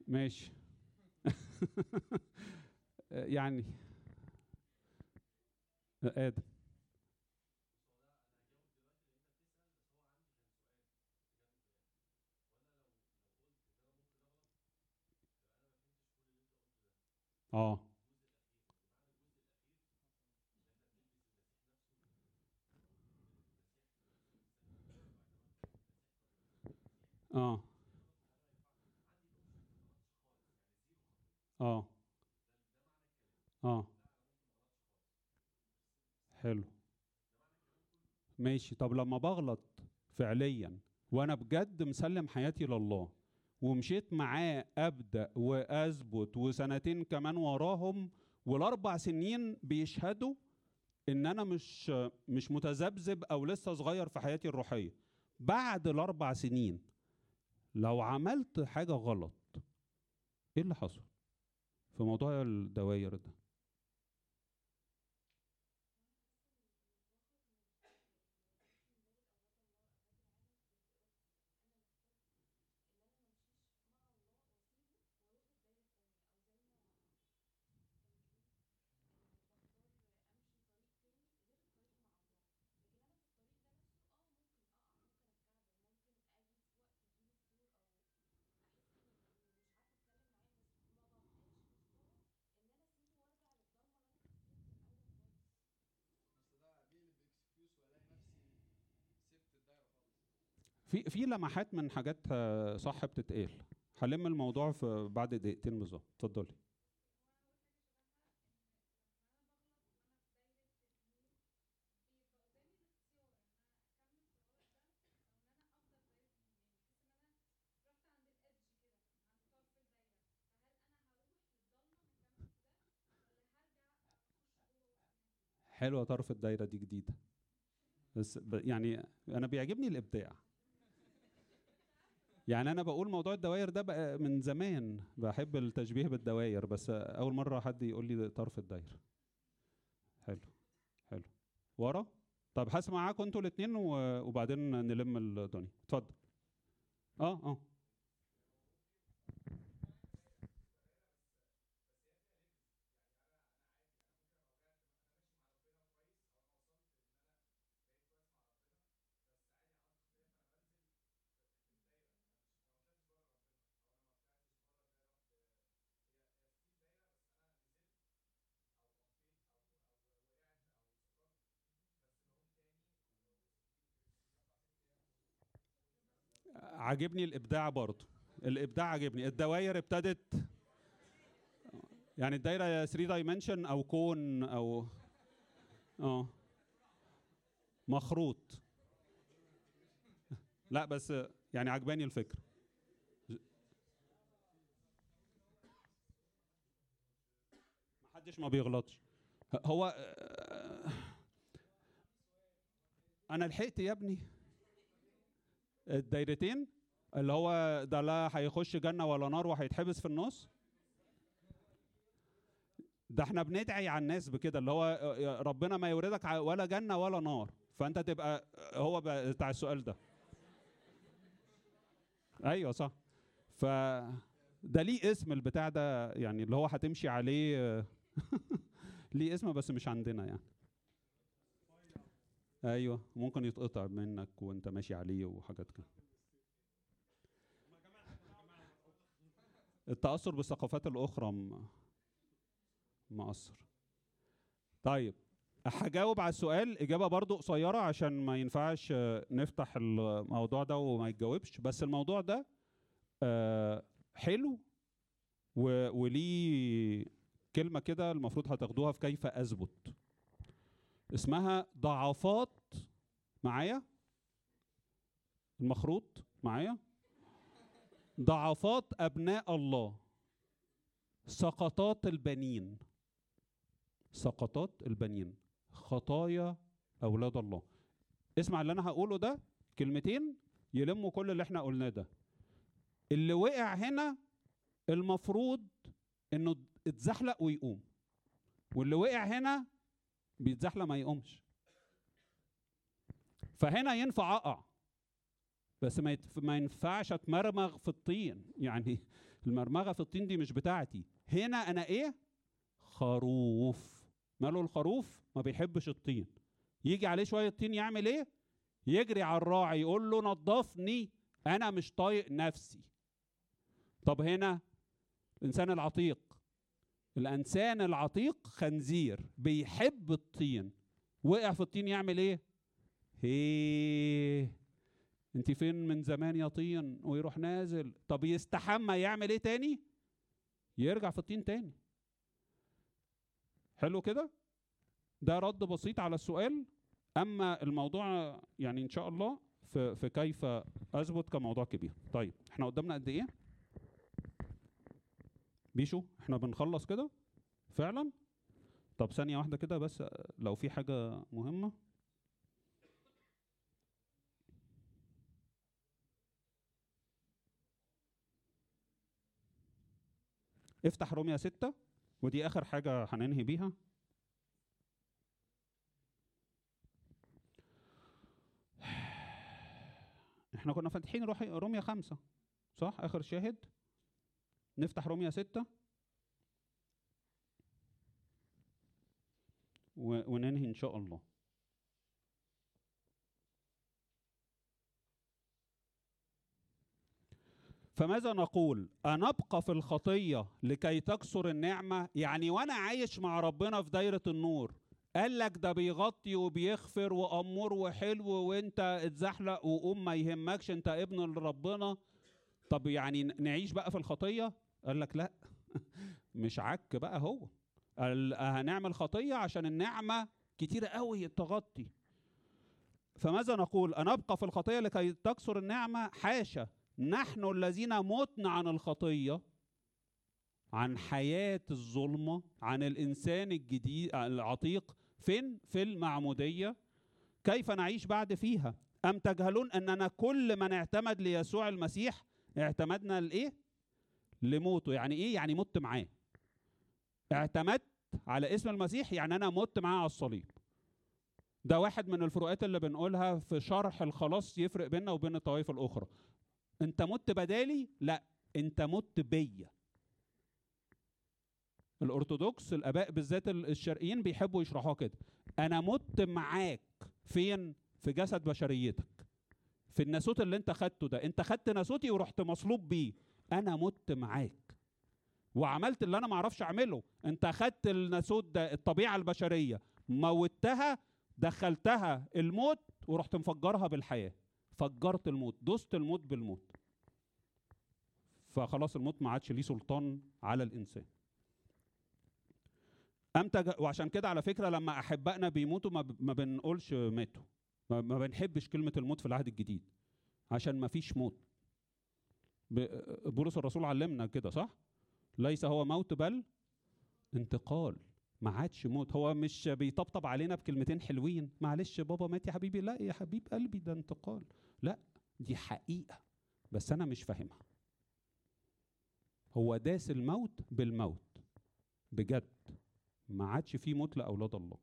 ماشي. يعني آدم. آه. آه. آه. آه. حلو. ماشي. طب لما بغلط فعليا وأنا بجد مسلم حياتي لله ومشيت معاه أبدأ وأثبت وسنتين كمان وراهم والأربع سنين بيشهدوا إن أنا مش مش متذبذب أو لسه صغير في حياتي الروحية. بعد الأربع سنين لو عملت حاجة غلط إيه اللي حصل؟ في موضوع الدواير ده. في في لمحات من حاجات آه، صح بتتقال. هلم الموضوع في بعد دقيقتين بالظبط. اتفضلي. حلوة طرف الدايرة دي جديدة. بس يعني أنا بيعجبني الإبداع. يعني أنا بقول موضوع الدوائر ده بقى من زمان بحب التشبيه بالدوائر بس أول مرة حد يقول لي طرف الدايره حلو حلو. ورا؟ طب هسمع معاكم أنتوا الاثنين وبعدين نلم الدنيا. اتفضل. آه آه. عاجبني الإبداع برضه. الإبداع عاجبني. الدوائر ابتدت يعني الدايرة 3 دايمنشن أو كون أو آه مخروط. لا بس يعني عجباني الفكرة. محدش ما بيغلطش. هو آه، أنا لحقت يا ابني الدايرتين. اللي هو ده لا هيخش جنة ولا نار وهيتحبس في النص؟ ده إحنا بندعي على الناس بكده اللي هو ربنا ما يوردك ولا جنة ولا نار. فأنت تبقى هو بتاع السؤال ده. أيوه صح. ف ده ليه اسم البتاع ده يعني اللي هو هتمشي عليه ليه اسم بس مش عندنا يعني. أيوه ممكن يتقطع منك وأنت ماشي عليه وحاجات كده. التأثر بالثقافات الأخرى مأثر. طيب هجاوب على السؤال. إجابة برضو قصيرة عشان ما ينفعش نفتح الموضوع ده وما يتجاوبش. بس الموضوع ده آه، حلو وليه كلمة كده المفروض هتاخدوها في كيف أثبت. اسمها ضعفات معايا؟ المخروط معايا؟ ضعفات أبناء الله. سقطات البنين. سقطات البنين. خطايا أولاد الله. اسمع اللي أنا هقوله ده كلمتين يلموا كل اللي إحنا قلناه ده. اللي وقع هنا المفروض إنه اتزحلق ويقوم. واللي وقع هنا بيتزحلق ما يقومش. فهنا ينفع أقع. بس ما يتف... ما ينفعش أتمرمغ في الطين. يعني المرمغة في الطين دي مش بتاعتي. هنا أنا إيه؟ خروف. ماله الخروف؟ ما بيحبش الطين. يجي عليه شوية طين يعمل إيه؟ يجري على الراعي يقول له نظفني. أنا مش طايق نفسي. طب هنا الإنسان العتيق. الإنسان العتيق خنزير بيحب الطين. وقع في الطين يعمل إيه؟ هي انت فين من زمان يا طين ويروح نازل؟ طب يستحمى يعمل إيه تاني؟ يرجع في الطين تاني. حلو كده؟ ده رد بسيط على السؤال. أما الموضوع يعني إن شاء الله في, في كيف أثبت كموضوع كبير. طيب إحنا قدامنا قد إيه؟ بيشو إحنا بنخلص كده؟ فعلا؟ طب ثانية واحدة كده بس لو في حاجة مهمة. افتح روميا ستة ودي آخر حاجة هننهي بيها. إحنا كنا فاتحين روميا خمسة صح؟ آخر شاهد. نفتح روميا ستة. وننهي إن شاء الله. فماذا نقول؟ أنبقى في الخطية لكي تكسر النعمة؟ يعني وأنا عايش مع ربنا في دايرة النور. قال لك ده بيغطي وبيغفر وأمور وحلو وأنت اتزحلق وقوم ما يهمكش أنت ابن ربنا طب يعني نعيش بقى في الخطية؟ قال لك لا. مش عك بقى هو. قال هنعمل خطية عشان النعمة كتيرة قوي تغطي. فماذا نقول؟ أنبقى في الخطية لكي تكسر النعمة؟ حاشا. نحن الذين متنا عن الخطية عن حياة الظلمة عن الإنسان الجديد العتيق فين؟ في المعمودية. كيف نعيش بعد فيها؟ أم تجهلون أننا كل من اعتمد ليسوع المسيح اعتمدنا لإيه؟ لموته. يعني إيه؟ يعني مت معاه. اعتمدت على اسم المسيح يعني أنا مت معاه على الصليب. ده واحد من الفروقات اللي بنقولها في شرح الخلاص يفرق بيننا وبين الطوائف الأخرى. انت مت بدالي؟ لا انت مت بيا. الأرثوذكس الآباء بالذات ال- الشرقيين بيحبوا يشرحوها كده. أنا مت معاك. فين؟ في جسد بشريتك. في الناسوت اللي انت خدته ده. انت خدت ناسوتي ورحت مصلوب بيه. أنا مت معاك. وعملت اللي أنا ما أعرفش أعمله. انت خدت الناسوت ده الطبيعة البشرية. موتها دخلتها الموت ورحت مفجرها بالحياة. فجرت الموت. دوست الموت بالموت. فخلاص الموت ما عادش ليه سلطان على الإنسان. إمتى وعشان كده على فكرة لما أحبائنا بيموتوا ما. ما بنقولش ماتوا. ما... بنحبش كلمة الموت في العهد الجديد عشان ما فيش موت. بولس الرسول علمنا كده صح؟ ليس هو موت بل انتقال. ما عادش موت. هو مش بيطبطب علينا بكلمتين حلوين. معلش بابا مات يا حبيبي. لا يا حبيب قلبي ده انتقال. لا دي حقيقة بس أنا مش فاهمها. هو داس الموت بالموت. بجد. ما عادش فيه موت لأولاد الله.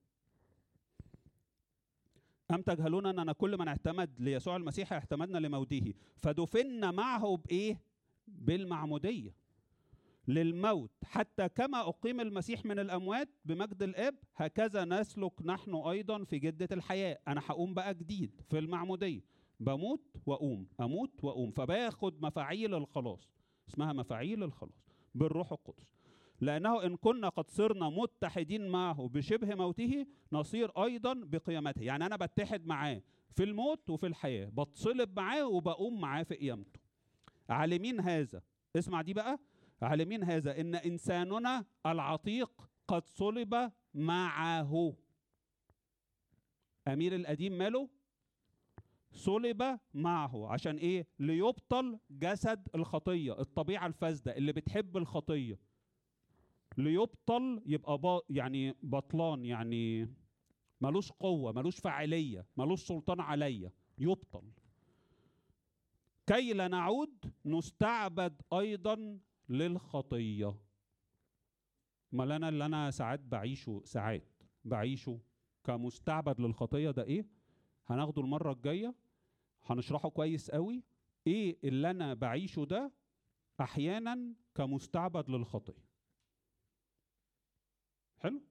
أم تجهلون أننا كل من اعتمد ليسوع المسيح اعتمدنا لموته؟ فدفنا معه بإيه؟ بالمعمودية. للموت. حتى كما أقيم المسيح من الأموات بمجد الآب هكذا نسلك نحن أيضا في جدة الحياة. أنا هقوم بقى جديد في المعمودية. بموت وأقوم. أموت وأقوم. فباخد مفاعيل الخلاص. اسمها مفاعيل الخلاص بالروح القدس. لأنه إن كنا قد صرنا متحدين معه بشبه موته نصير أيضا بقيامته. يعني أنا بتحد معاه في الموت وفي الحياة بتصلب معاه وبقوم معاه في قيامته. عالمين هذا. اسمع دي بقى. عالمين هذا. إن إنساننا العتيق قد صلب معه. أمير القديم ماله؟ صلب معه عشان إيه؟ ليبطل جسد الخطية الطبيعة الفاسدة اللي بتحب الخطية. ليبطل يبقى با يعني بطلان يعني ملوش قوة ملوش فاعلية ملوش سلطان عليا. يبطل. كي لا نعود نستعبد أيضا للخطية. امال أنا اللي أنا ساعات بعيشه ساعات بعيشه كمستعبد للخطية ده إيه؟ هناخده المرة الجاية هنشرحه كويس قوي إيه اللي أنا بعيشه ده أحيانا كمستعبد للخطيه حلو؟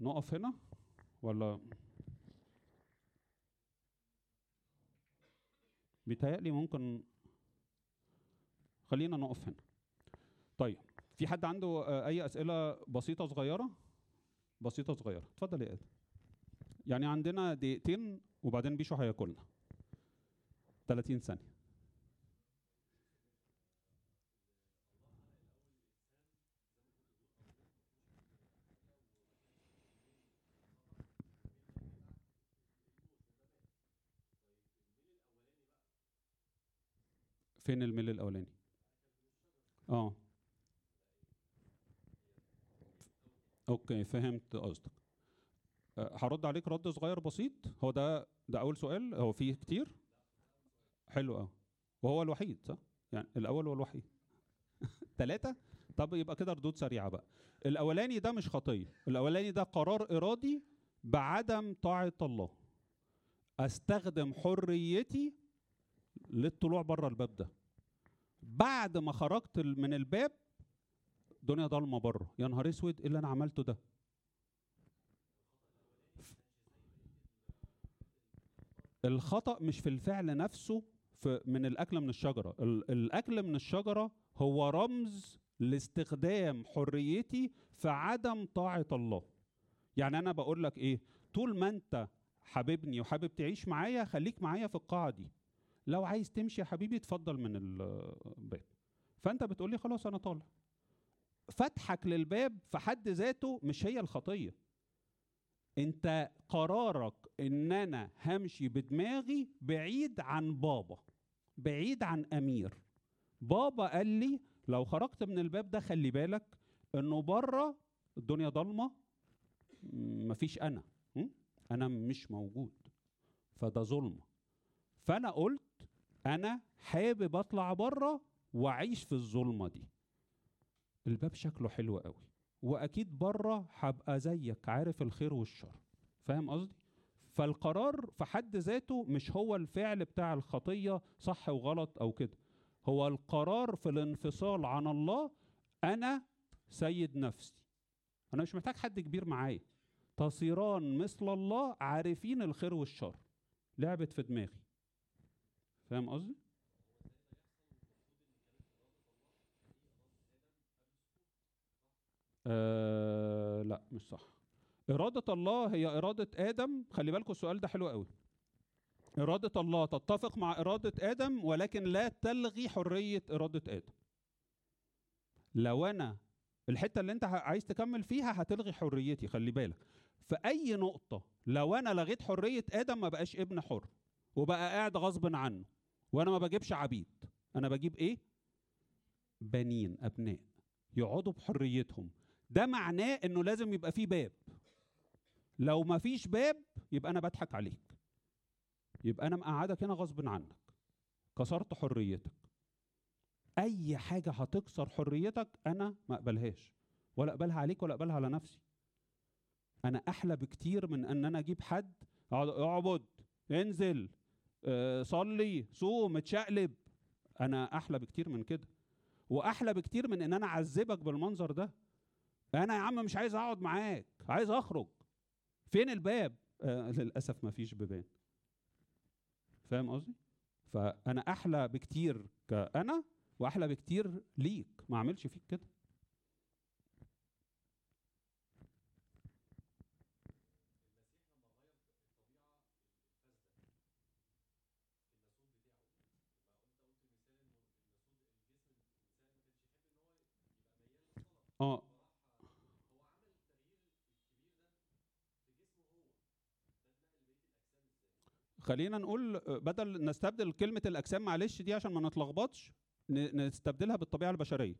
نقف هنا ولا؟ بيتهيألي ممكن خلينا نقف هنا. طيب في حد عنده أي أسئلة بسيطة صغيرة؟ بسيطة صغيرة. اتفضل يا آدم. يعني عندنا دقيقتين وبعدين بيشو هياكلنا. 30 ثانية. فين الميل الأولاني؟ آه. أوكي فهمت قصدك. هرد عليك رد صغير بسيط. هو ده ده أول سؤال. هو فيه كتير. حلو قوي وهو الوحيد صح؟ يعني الأول والوحيد ثلاثة طب يبقى كده ردود سريعة بقى. الأولاني ده مش خطية. الأولاني ده قرار إرادي بعدم طاعة الله. أستخدم حريتي للطلوع بره الباب ده. بعد ما خرجت من الباب الدنيا ضلمه بره يا نهار أسود إيه اللي أنا عملته ده؟ الخطأ مش في الفعل نفسه في من الأكل من الشجرة. ال- الأكل من الشجرة هو رمز لاستخدام حريتي في عدم طاعة الله. يعني أنا بقول لك إيه طول ما أنت حاببني وحابب تعيش معايا خليك معايا في القاعة دي. لو عايز تمشي يا حبيبي اتفضل من الباب. فأنت بتقول لي خلاص أنا طالع. فتحك للباب في حد ذاته مش هي الخطية. انت قرارك ان أنا همشي بدماغي بعيد عن بابا بعيد عن امير. بابا قال لي لو خرجت من الباب ده خلي بالك انه بره الدنيا ضلمة مفيش أنا? أنا مش موجود. فده ظلم. فانا قلت أنا حابب اطلع بره واعيش في الظلمة دي. الباب شكله حلو قوي. وأكيد بره هبقى زيك عارف الخير والشر. فاهم قصدي؟ فالقرار في حد ذاته مش هو الفعل بتاع الخطية صح وغلط أو كده. هو القرار في الانفصال عن الله أنا سيد نفسي. أنا مش محتاج حد كبير معايا. تصيران مثل الله عارفين الخير والشر. لعبت في دماغي. فاهم قصدي؟ آه لا مش صح. إرادة الله هي إرادة آدم. خلي بالكم السؤال ده حلو قوي. إرادة الله تتفق مع إرادة آدم ولكن لا تلغي حرية إرادة آدم. لو أنا الحتة اللي أنت عايز تكمل فيها هتلغي حريتي خلي بالك. في أي نقطة لو أنا لغيت حرية آدم ما بقاش ابن حر وبقى قاعد غصب عنه وأنا ما بجيبش عبيد أنا بجيب إيه؟ بنين أبناء يقعدوا بحريتهم. ده معناه إنه لازم يبقى فيه باب. لو ما فيش باب يبقى أنا بضحك عليك. يبقى أنا مقعدك هنا غصب عنك. كسرت حريتك. أي حاجة هتكسر حريتك أنا ما أقبلهاش. ولا أقبلها عليك ولا أقبلها على نفسي. أنا أحلى بكتير من إن أنا أجيب حد اعبد انزل آه، صلي صوم اتشقلب. أنا أحلى بكتير من كده. وأحلى بكتير من إن أنا أعذبك بالمنظر ده. أنا يا عم مش عايز أقعد معاك عايز أخرج. فين الباب؟ آه للأسف ما فيش بيبان. فاهم قصدي؟ فأنا أحلى بكتير كأنا وأحلى بكتير ليك. ما أعملش فيك كده. آه. خلينا نقول بدل نستبدل كلمة الأجسام معلش دي عشان ما نتلخبطش نستبدلها بالطبيعة البشرية.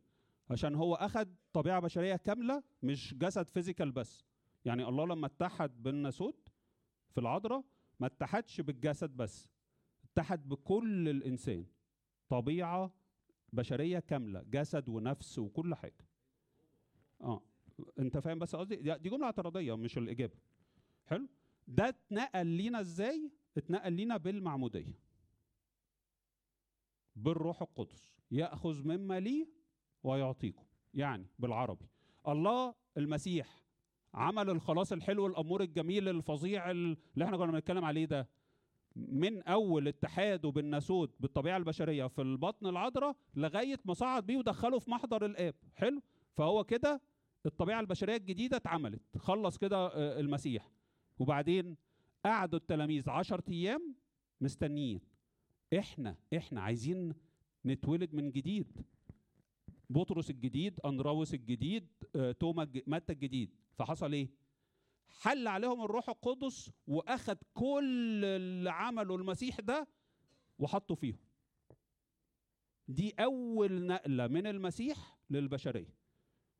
عشان هو أخد طبيعة بشرية كاملة مش جسد فيزيكال بس. يعني الله لما اتحد بالناسوت في العذراء ما اتحدش بالجسد بس اتحد بكل الإنسان. طبيعة بشرية كاملة جسد ونفس وكل حاجة. آه. أنت فاهم بس قصدي؟ دي جملة اعتراضية مش الإجابة. حلو؟ ده اتنقل لينا إزاي؟ اتنقل لينا بالمعمودية بالروح القدس يأخذ مما لي ويعطيكم يعني بالعربي. الله المسيح عمل الخلاص الحلو الأمور الجميل الفظيع اللي إحنا كنا بنتكلم عليه ده من أول اتحاده بالناسوت بالطبيعة البشرية في البطن العذراء لغاية ما صعد بيه ودخله في محضر الآب. حلو؟ فهو كده الطبيعة البشرية الجديدة اتعملت خلص كده آه، المسيح. وبعدين قعدوا التلاميذ عشر أيام مستنيين. إحنا إحنا عايزين نتولد من جديد. بطرس الجديد اندراوس الجديد آه، توما متى الجديد؟ فحصل إيه؟ حل عليهم الروح القدس واخد كل اللي عمله المسيح ده وحطه فيهم. دي أول نقلة من المسيح للبشرية.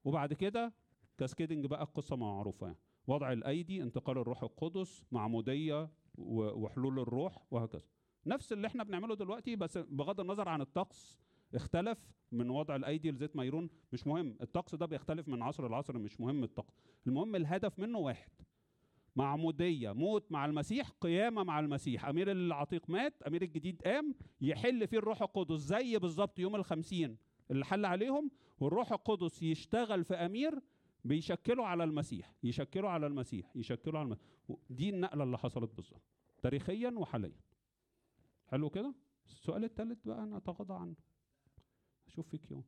وبعد كده كاسكيدنج بقى القصة معروفة. يعني وضع الأيدي انتقال الروح القدس معموديه وحلول الروح وهكذا. نفس اللي إحنا بنعمله دلوقتي بس بغض النظر عن الطقس اختلف من وضع الأيدي لزيت ميرون مش مهم. الطقس ده بيختلف من عصر لعصر مش مهم الطقس. المهم الهدف منه واحد. معموديه موت مع المسيح قيامة مع المسيح. أمير العتيق مات أمير الجديد قام يحل فيه الروح القدس زي بالظبط يوم الخمسين. اللي حل عليهم والروح القدس يشتغل في أمير بيشكلوا على المسيح يشكلوا على المسيح يشكلوا على المسيح دي النقلة اللي حصلت بالظبط تاريخيا وحاليا. حلو كده؟ السؤال الثالث بقى أنا اتغاضى عنه. أشوف فيك يوم.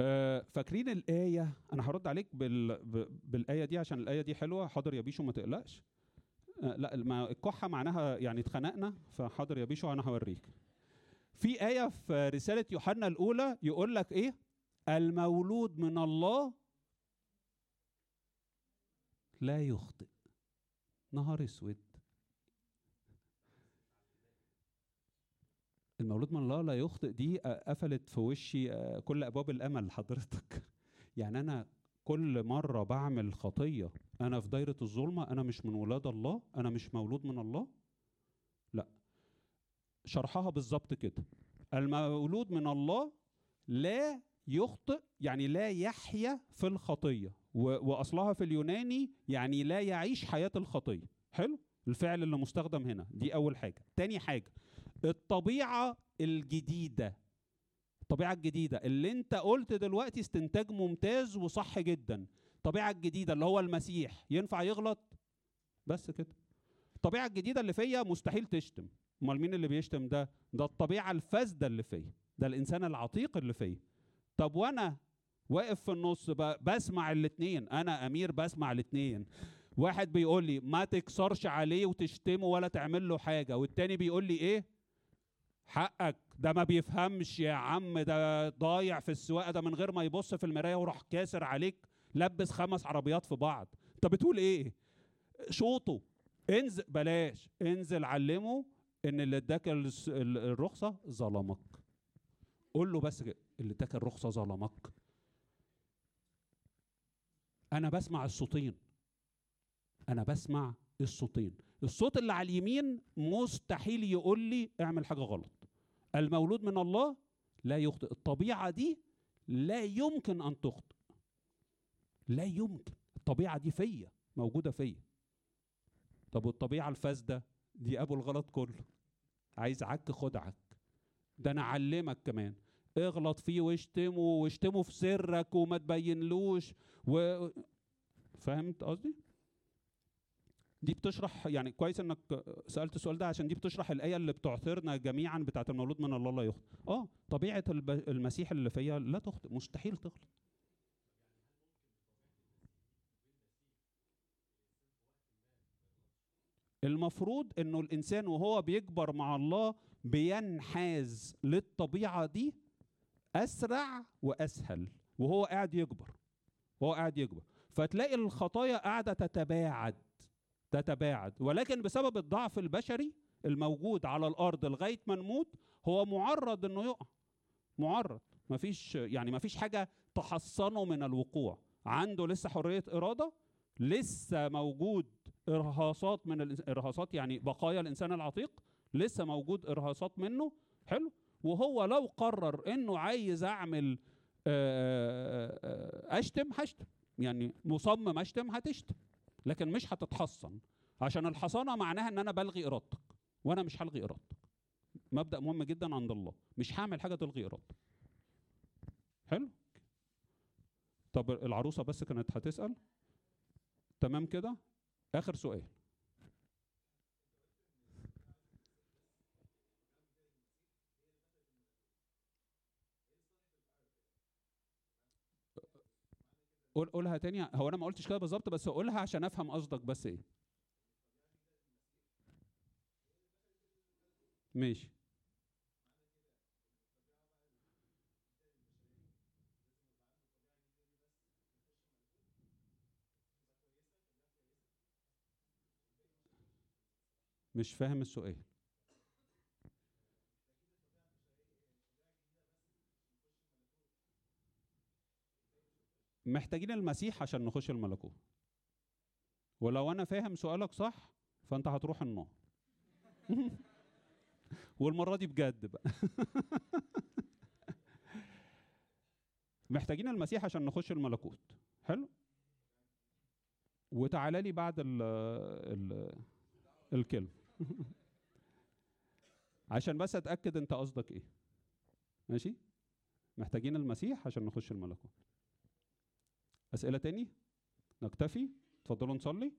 آه، فاكرين الآية؟ أنا هرد عليك بال... ب- بالآية دي عشان الآية دي حلوة. حاضر يا بيشو ما تقلقش. آه، لا ما الكحة معناها يعني اتخنقنا فحاضر يا بيشو أنا هوريك. في آية في رسالة يوحنا الأولى يقول لك إيه؟ المولود من الله لا يخطئ. نهار أسود. المولود من الله لا يخطئ دي قفلت في وشي كل أبواب الأمل حضرتك يعني أنا كل مرة بعمل خطية أنا في دايرة الظلمة أنا مش من ولاد الله أنا مش مولود من الله؟ لا. شرحها بالظبط كده. المولود من الله لا يخطئ يعني لا يحيا في الخطية. وأصلها في اليوناني يعني لا يعيش حياة الخطية. حلو؟ الفعل اللي مستخدم هنا. دي أول حاجة. تاني حاجة الطبيعة الجديدة. الطبيعة الجديدة. اللي انت قلت دلوقتي استنتاج ممتاز وصح جدا. الطبيعة الجديدة اللي هو المسيح. ينفع يغلط؟ بس كده. الطبيعة الجديدة اللي فيا مستحيل تشتم. أمال مين اللي بيشتم ده؟ ده الطبيعة الفاسدة اللي فيا. ده الإنسان العتيق اللي فيا. طب وأنا واقف في النص بسمع الاتنين. أنا أمير بسمع الاتنين. واحد بيقول لي ما تكسرش عليه وتشتمه ولا تعمل له حاجة. والتاني بيقول لي إيه؟ حقك. ده ما بيفهمش يا عم ده ضايع في السواقة ده من غير ما يبص في المراية وراح كاسر عليك لبس خمس عربيات في بعض. انت بتقول إيه؟ شوطه. انزل بلاش. انزل علمه إن اللي اداك الرخصة ظلمك. قول له بس اللي اداك الرخصة ظلمك. أنا بسمع الصوتين. أنا بسمع الصوتين. الصوت اللي على اليمين مستحيل يقول لي اعمل حاجة غلط. المولود من الله لا يخطئ. الطبيعة دي لا يمكن أن تخطئ. لا يمكن. الطبيعة دي فيا موجودة فيا. طب والطبيعة الفاسدة؟ دي أبو الغلط كله. عايز عك خد عك. ده أنا أعلمك كمان. اغلط فيه واشتمه واشتمه في سرك وما تبينلوش و فهمت قصدي؟ دي بتشرح يعني كويس إنك سألت السؤال ده عشان دي بتشرح الآية اللي بتعثرنا جميعا بتاعه المولود من الله لا يخطئ. آه طبيعة المسيح اللي فيا لا تخطئ مستحيل تغلط المفروض إنه الإنسان وهو بيكبر مع الله بينحاز للطبيعة دي أسرع وأسهل وهو قاعد يكبر وهو قاعد يكبر. فتلاقي الخطايا قاعدة تتباعد. تتباعد. ولكن بسبب الضعف البشري الموجود على الأرض لغاية ما نموت هو معرض إنه يقع. معرض. مفيش يعني مفيش حاجة تحصنه من الوقوع. عنده لسه حرية إرادة لسه موجود إرهاصات من الإنس- إرهاصات يعني بقايا الإنسان العتيق لسه موجود إرهاصات منه. حلو. وهو لو قرر إنه عايز أعمل أشتم هشتم. يعني مصمم أشتم هتشتم. لكن مش هتتحصن. عشان الحصانة معناها إن أنا بلغي إرادتك وأنا مش هلغي إرادتك. مبدأ مهم جدا عند الله. مش هعمل حاجة تلغي إرادتك. حلو؟ طب العروسة بس كانت هتسأل؟ تمام كده؟ آخر سؤال. قول قولها تاني. هو أنا ما قلتش كده بالظبط بس قولها عشان أفهم قصدك بس إيه؟ ماشي. مش فاهم السؤال. محتاجين المسيح عشان نخش الملكوت. ولو أنا فاهم سؤالك صح فأنت هتروح النار. والمرة دي بجد بقى. محتاجين المسيح عشان نخش الملكوت. حلو؟ وتعالى لي بعد ال ال الكلمة. عشان بس أتأكد أنت قصدك إيه. ماشي؟ محتاجين المسيح عشان نخش الملكوت. أسئلة تاني؟ نكتفي. اتفضلوا نصلي.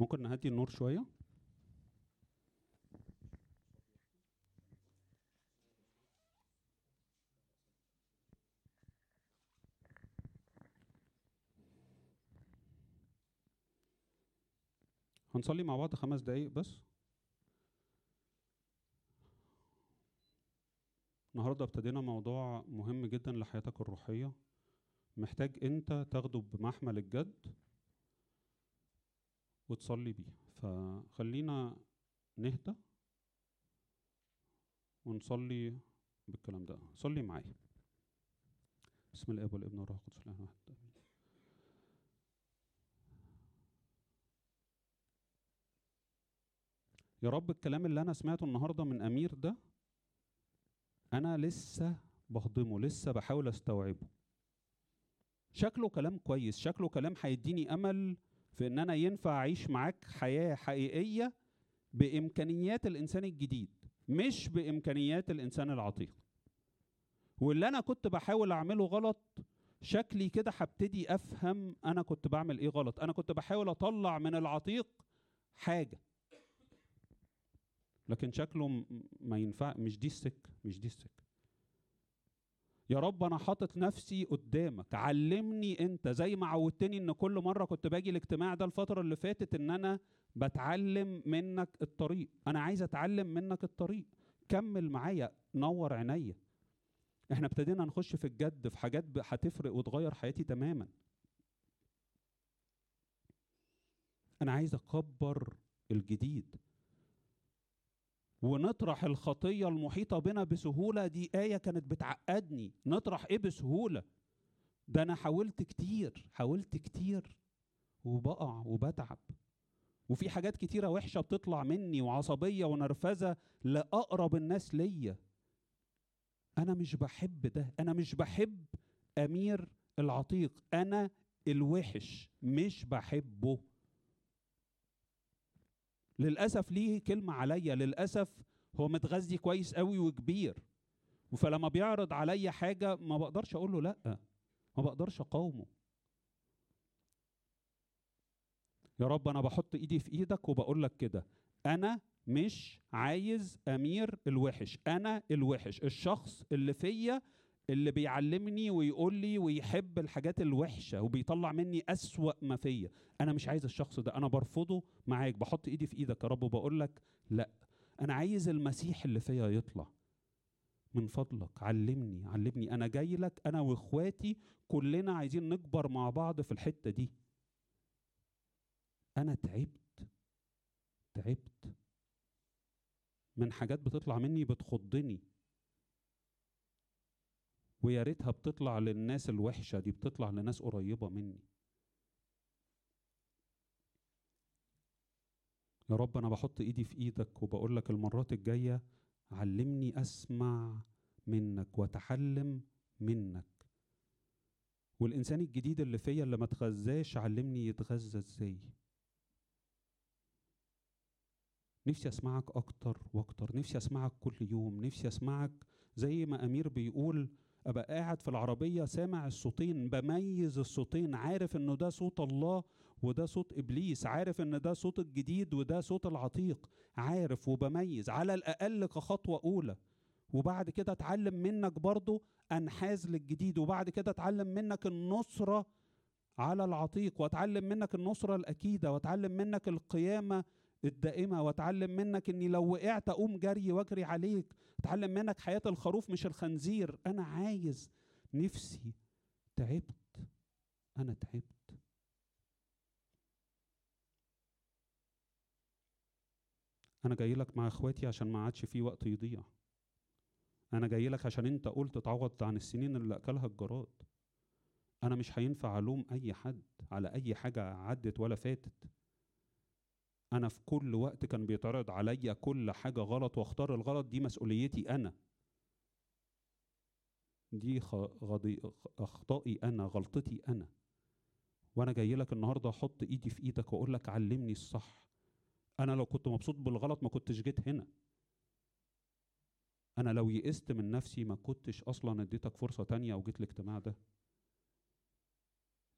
ممكن نهدي النور شوية؟ هنصلي مع بعض خمس دقايق بس. النهارده ابتدينا موضوع مهم جدا لحياتك الروحية. محتاج انت تاخده بمحمل الجد وتصلي بيه. فخلينا نهدى ونصلي بالكلام ده. صلي معايا. بسم الاب والابن والروح القدس الاله واحد يا رب الكلام اللي أنا سمعته النهارده من أمير ده أنا لسه بهضمه لسه بحاول أستوعبه. شكله كلام كويس شكله كلام هيديني أمل في إن أنا ينفع أعيش معاك حياة حقيقية بإمكانيات الإنسان الجديد مش بإمكانيات الإنسان العتيق. واللي أنا كنت بحاول أعمله غلط شكلي كده هبتدي أفهم أنا كنت بعمل إيه غلط. أنا كنت بحاول أطلع من العتيق حاجة. لكن شكله ما ينفع مش دي السكة مش دي السكة. يا رب أنا حاطط نفسي قدامك علمني أنت زي ما عودتني إن كل مرة كنت باجي الاجتماع ده الفترة اللي فاتت إن أنا بتعلم منك الطريق. أنا عايز أتعلم منك الطريق. كمل معايا نور عينيا. إحنا ابتدينا نخش في الجد في حاجات هتفرق وتغير حياتي تماما. أنا عايز أكبر الجديد. ونطرح الخطية المحيطة بنا بسهولة. دي آية كانت بتعقدني. نطرح إيه بسهولة؟ ده أنا حاولت كتير حاولت كتير وبقع وبتعب. وفي حاجات كتيرة وحشة بتطلع مني وعصبية ونرفزة لأقرب الناس ليا. أنا مش بحب ده. أنا مش بحب أمير العتيق. أنا الوحش مش بحبه. للأسف ليه كلمة عليا؟ للأسف هو متغذي كويس قوي وكبير. فلما بيعرض عليا حاجة ما بقدرش أقول له لأ ما بقدرش أقاومه. يا رب أنا بحط إيدي في إيدك وبقول لك كده أنا مش عايز أمير الوحش أنا الوحش الشخص اللي فيا اللي بيعلمني ويقول لي ويحب الحاجات الوحشة وبيطلع مني أسوأ ما فيا. أنا مش عايز الشخص ده أنا برفضه معاك بحط إيدي في إيدك يا رب وبقول لك لأ. أنا عايز المسيح اللي فيا يطلع. من فضلك علمني علمني. أنا جاي لك أنا وإخواتي كلنا عايزين نكبر مع بعض في الحتة دي. أنا تعبت تعبت. من حاجات بتطلع مني بتخضني. ويا ريتها بتطلع للناس الوحشة دي بتطلع لناس قريبة مني. يا رب أنا بحط إيدي في إيدك وبقول لك المرات الجاية علمني أسمع منك وأتعلم منك. والإنسان الجديد اللي فيا اللي ما اتغذاش علمني يتغذى إزاي؟ نفسي أسمعك أكتر وأكتر نفسي أسمعك كل يوم نفسي أسمعك زي ما أمير بيقول أبقى قاعد في العربية سامع الصوتين بميز الصوتين عارف إنه ده صوت الله وده صوت إبليس عارف إن ده صوت الجديد وده صوت العتيق عارف وبميز على الأقل كخطوة أولى. وبعد كده اتعلم منك برضو أنحاز للجديد وبعد كده اتعلم منك النصرة على العتيق واتعلم منك النصرة الأكيدة واتعلم منك القيامة الدائمة وأتعلم منك إني لو وقعت أقوم جري وأجري عليك. أتعلم منك حياة الخروف مش الخنزير. أنا عايز نفسي تعبت. أنا تعبت. أنا جاي لك مع إخواتي عشان ما عادش في وقت يضيع. أنا جاي لك عشان أنت قلت تعوض عن السنين اللي أكلها الجراد. أنا مش هينفع ألوم أي حد على أي حاجة عدت ولا فاتت. أنا في كل وقت كان بيتعرض عليا كل حاجة غلط واختار الغلط دي مسؤوليتي أنا. دي غضي... أخطائي أنا غلطتي أنا. وأنا جاي لك النهارده أحط إيدي في إيدك وأقول لك علمني الصح. أنا لو كنت مبسوط بالغلط ما كنتش جيت هنا. أنا لو يئست من نفسي ما كنتش أصلا اديتك فرصة تانية وجيت الاجتماع ده.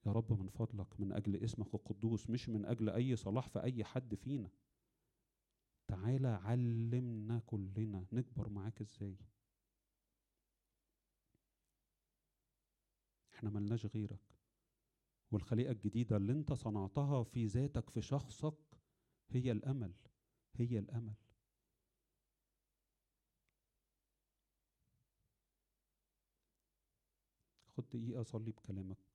يا رب من فضلك من أجل اسمك القدوس مش من أجل أي صلاح في أي حد فينا. تعالى علمنا كلنا نكبر معاك إزاي؟ إحنا ملناش غيرك. والخليقة الجديدة اللي أنت صنعتها في ذاتك في شخصك هي الأمل هي الأمل. خد دقيقة اصلي بكلامك.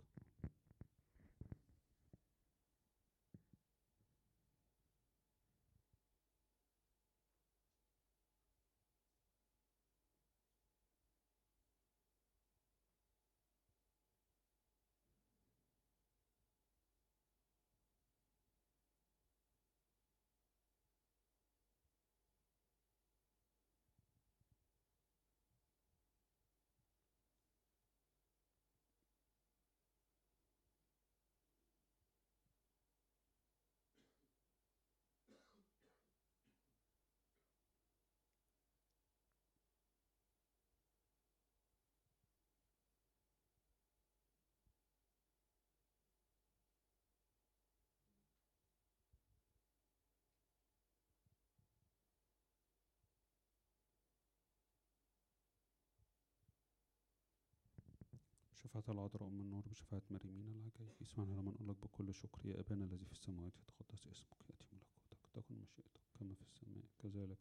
بشفاعة العذراء أم النور بشفاعة مريمين العجائب اسمعنا لما نقول لك بكل شكر يا أبانا الذي في السماوات يتقدس اسمك يأتي ملكوتك تكن مشيئتك كما في السماء. كذلك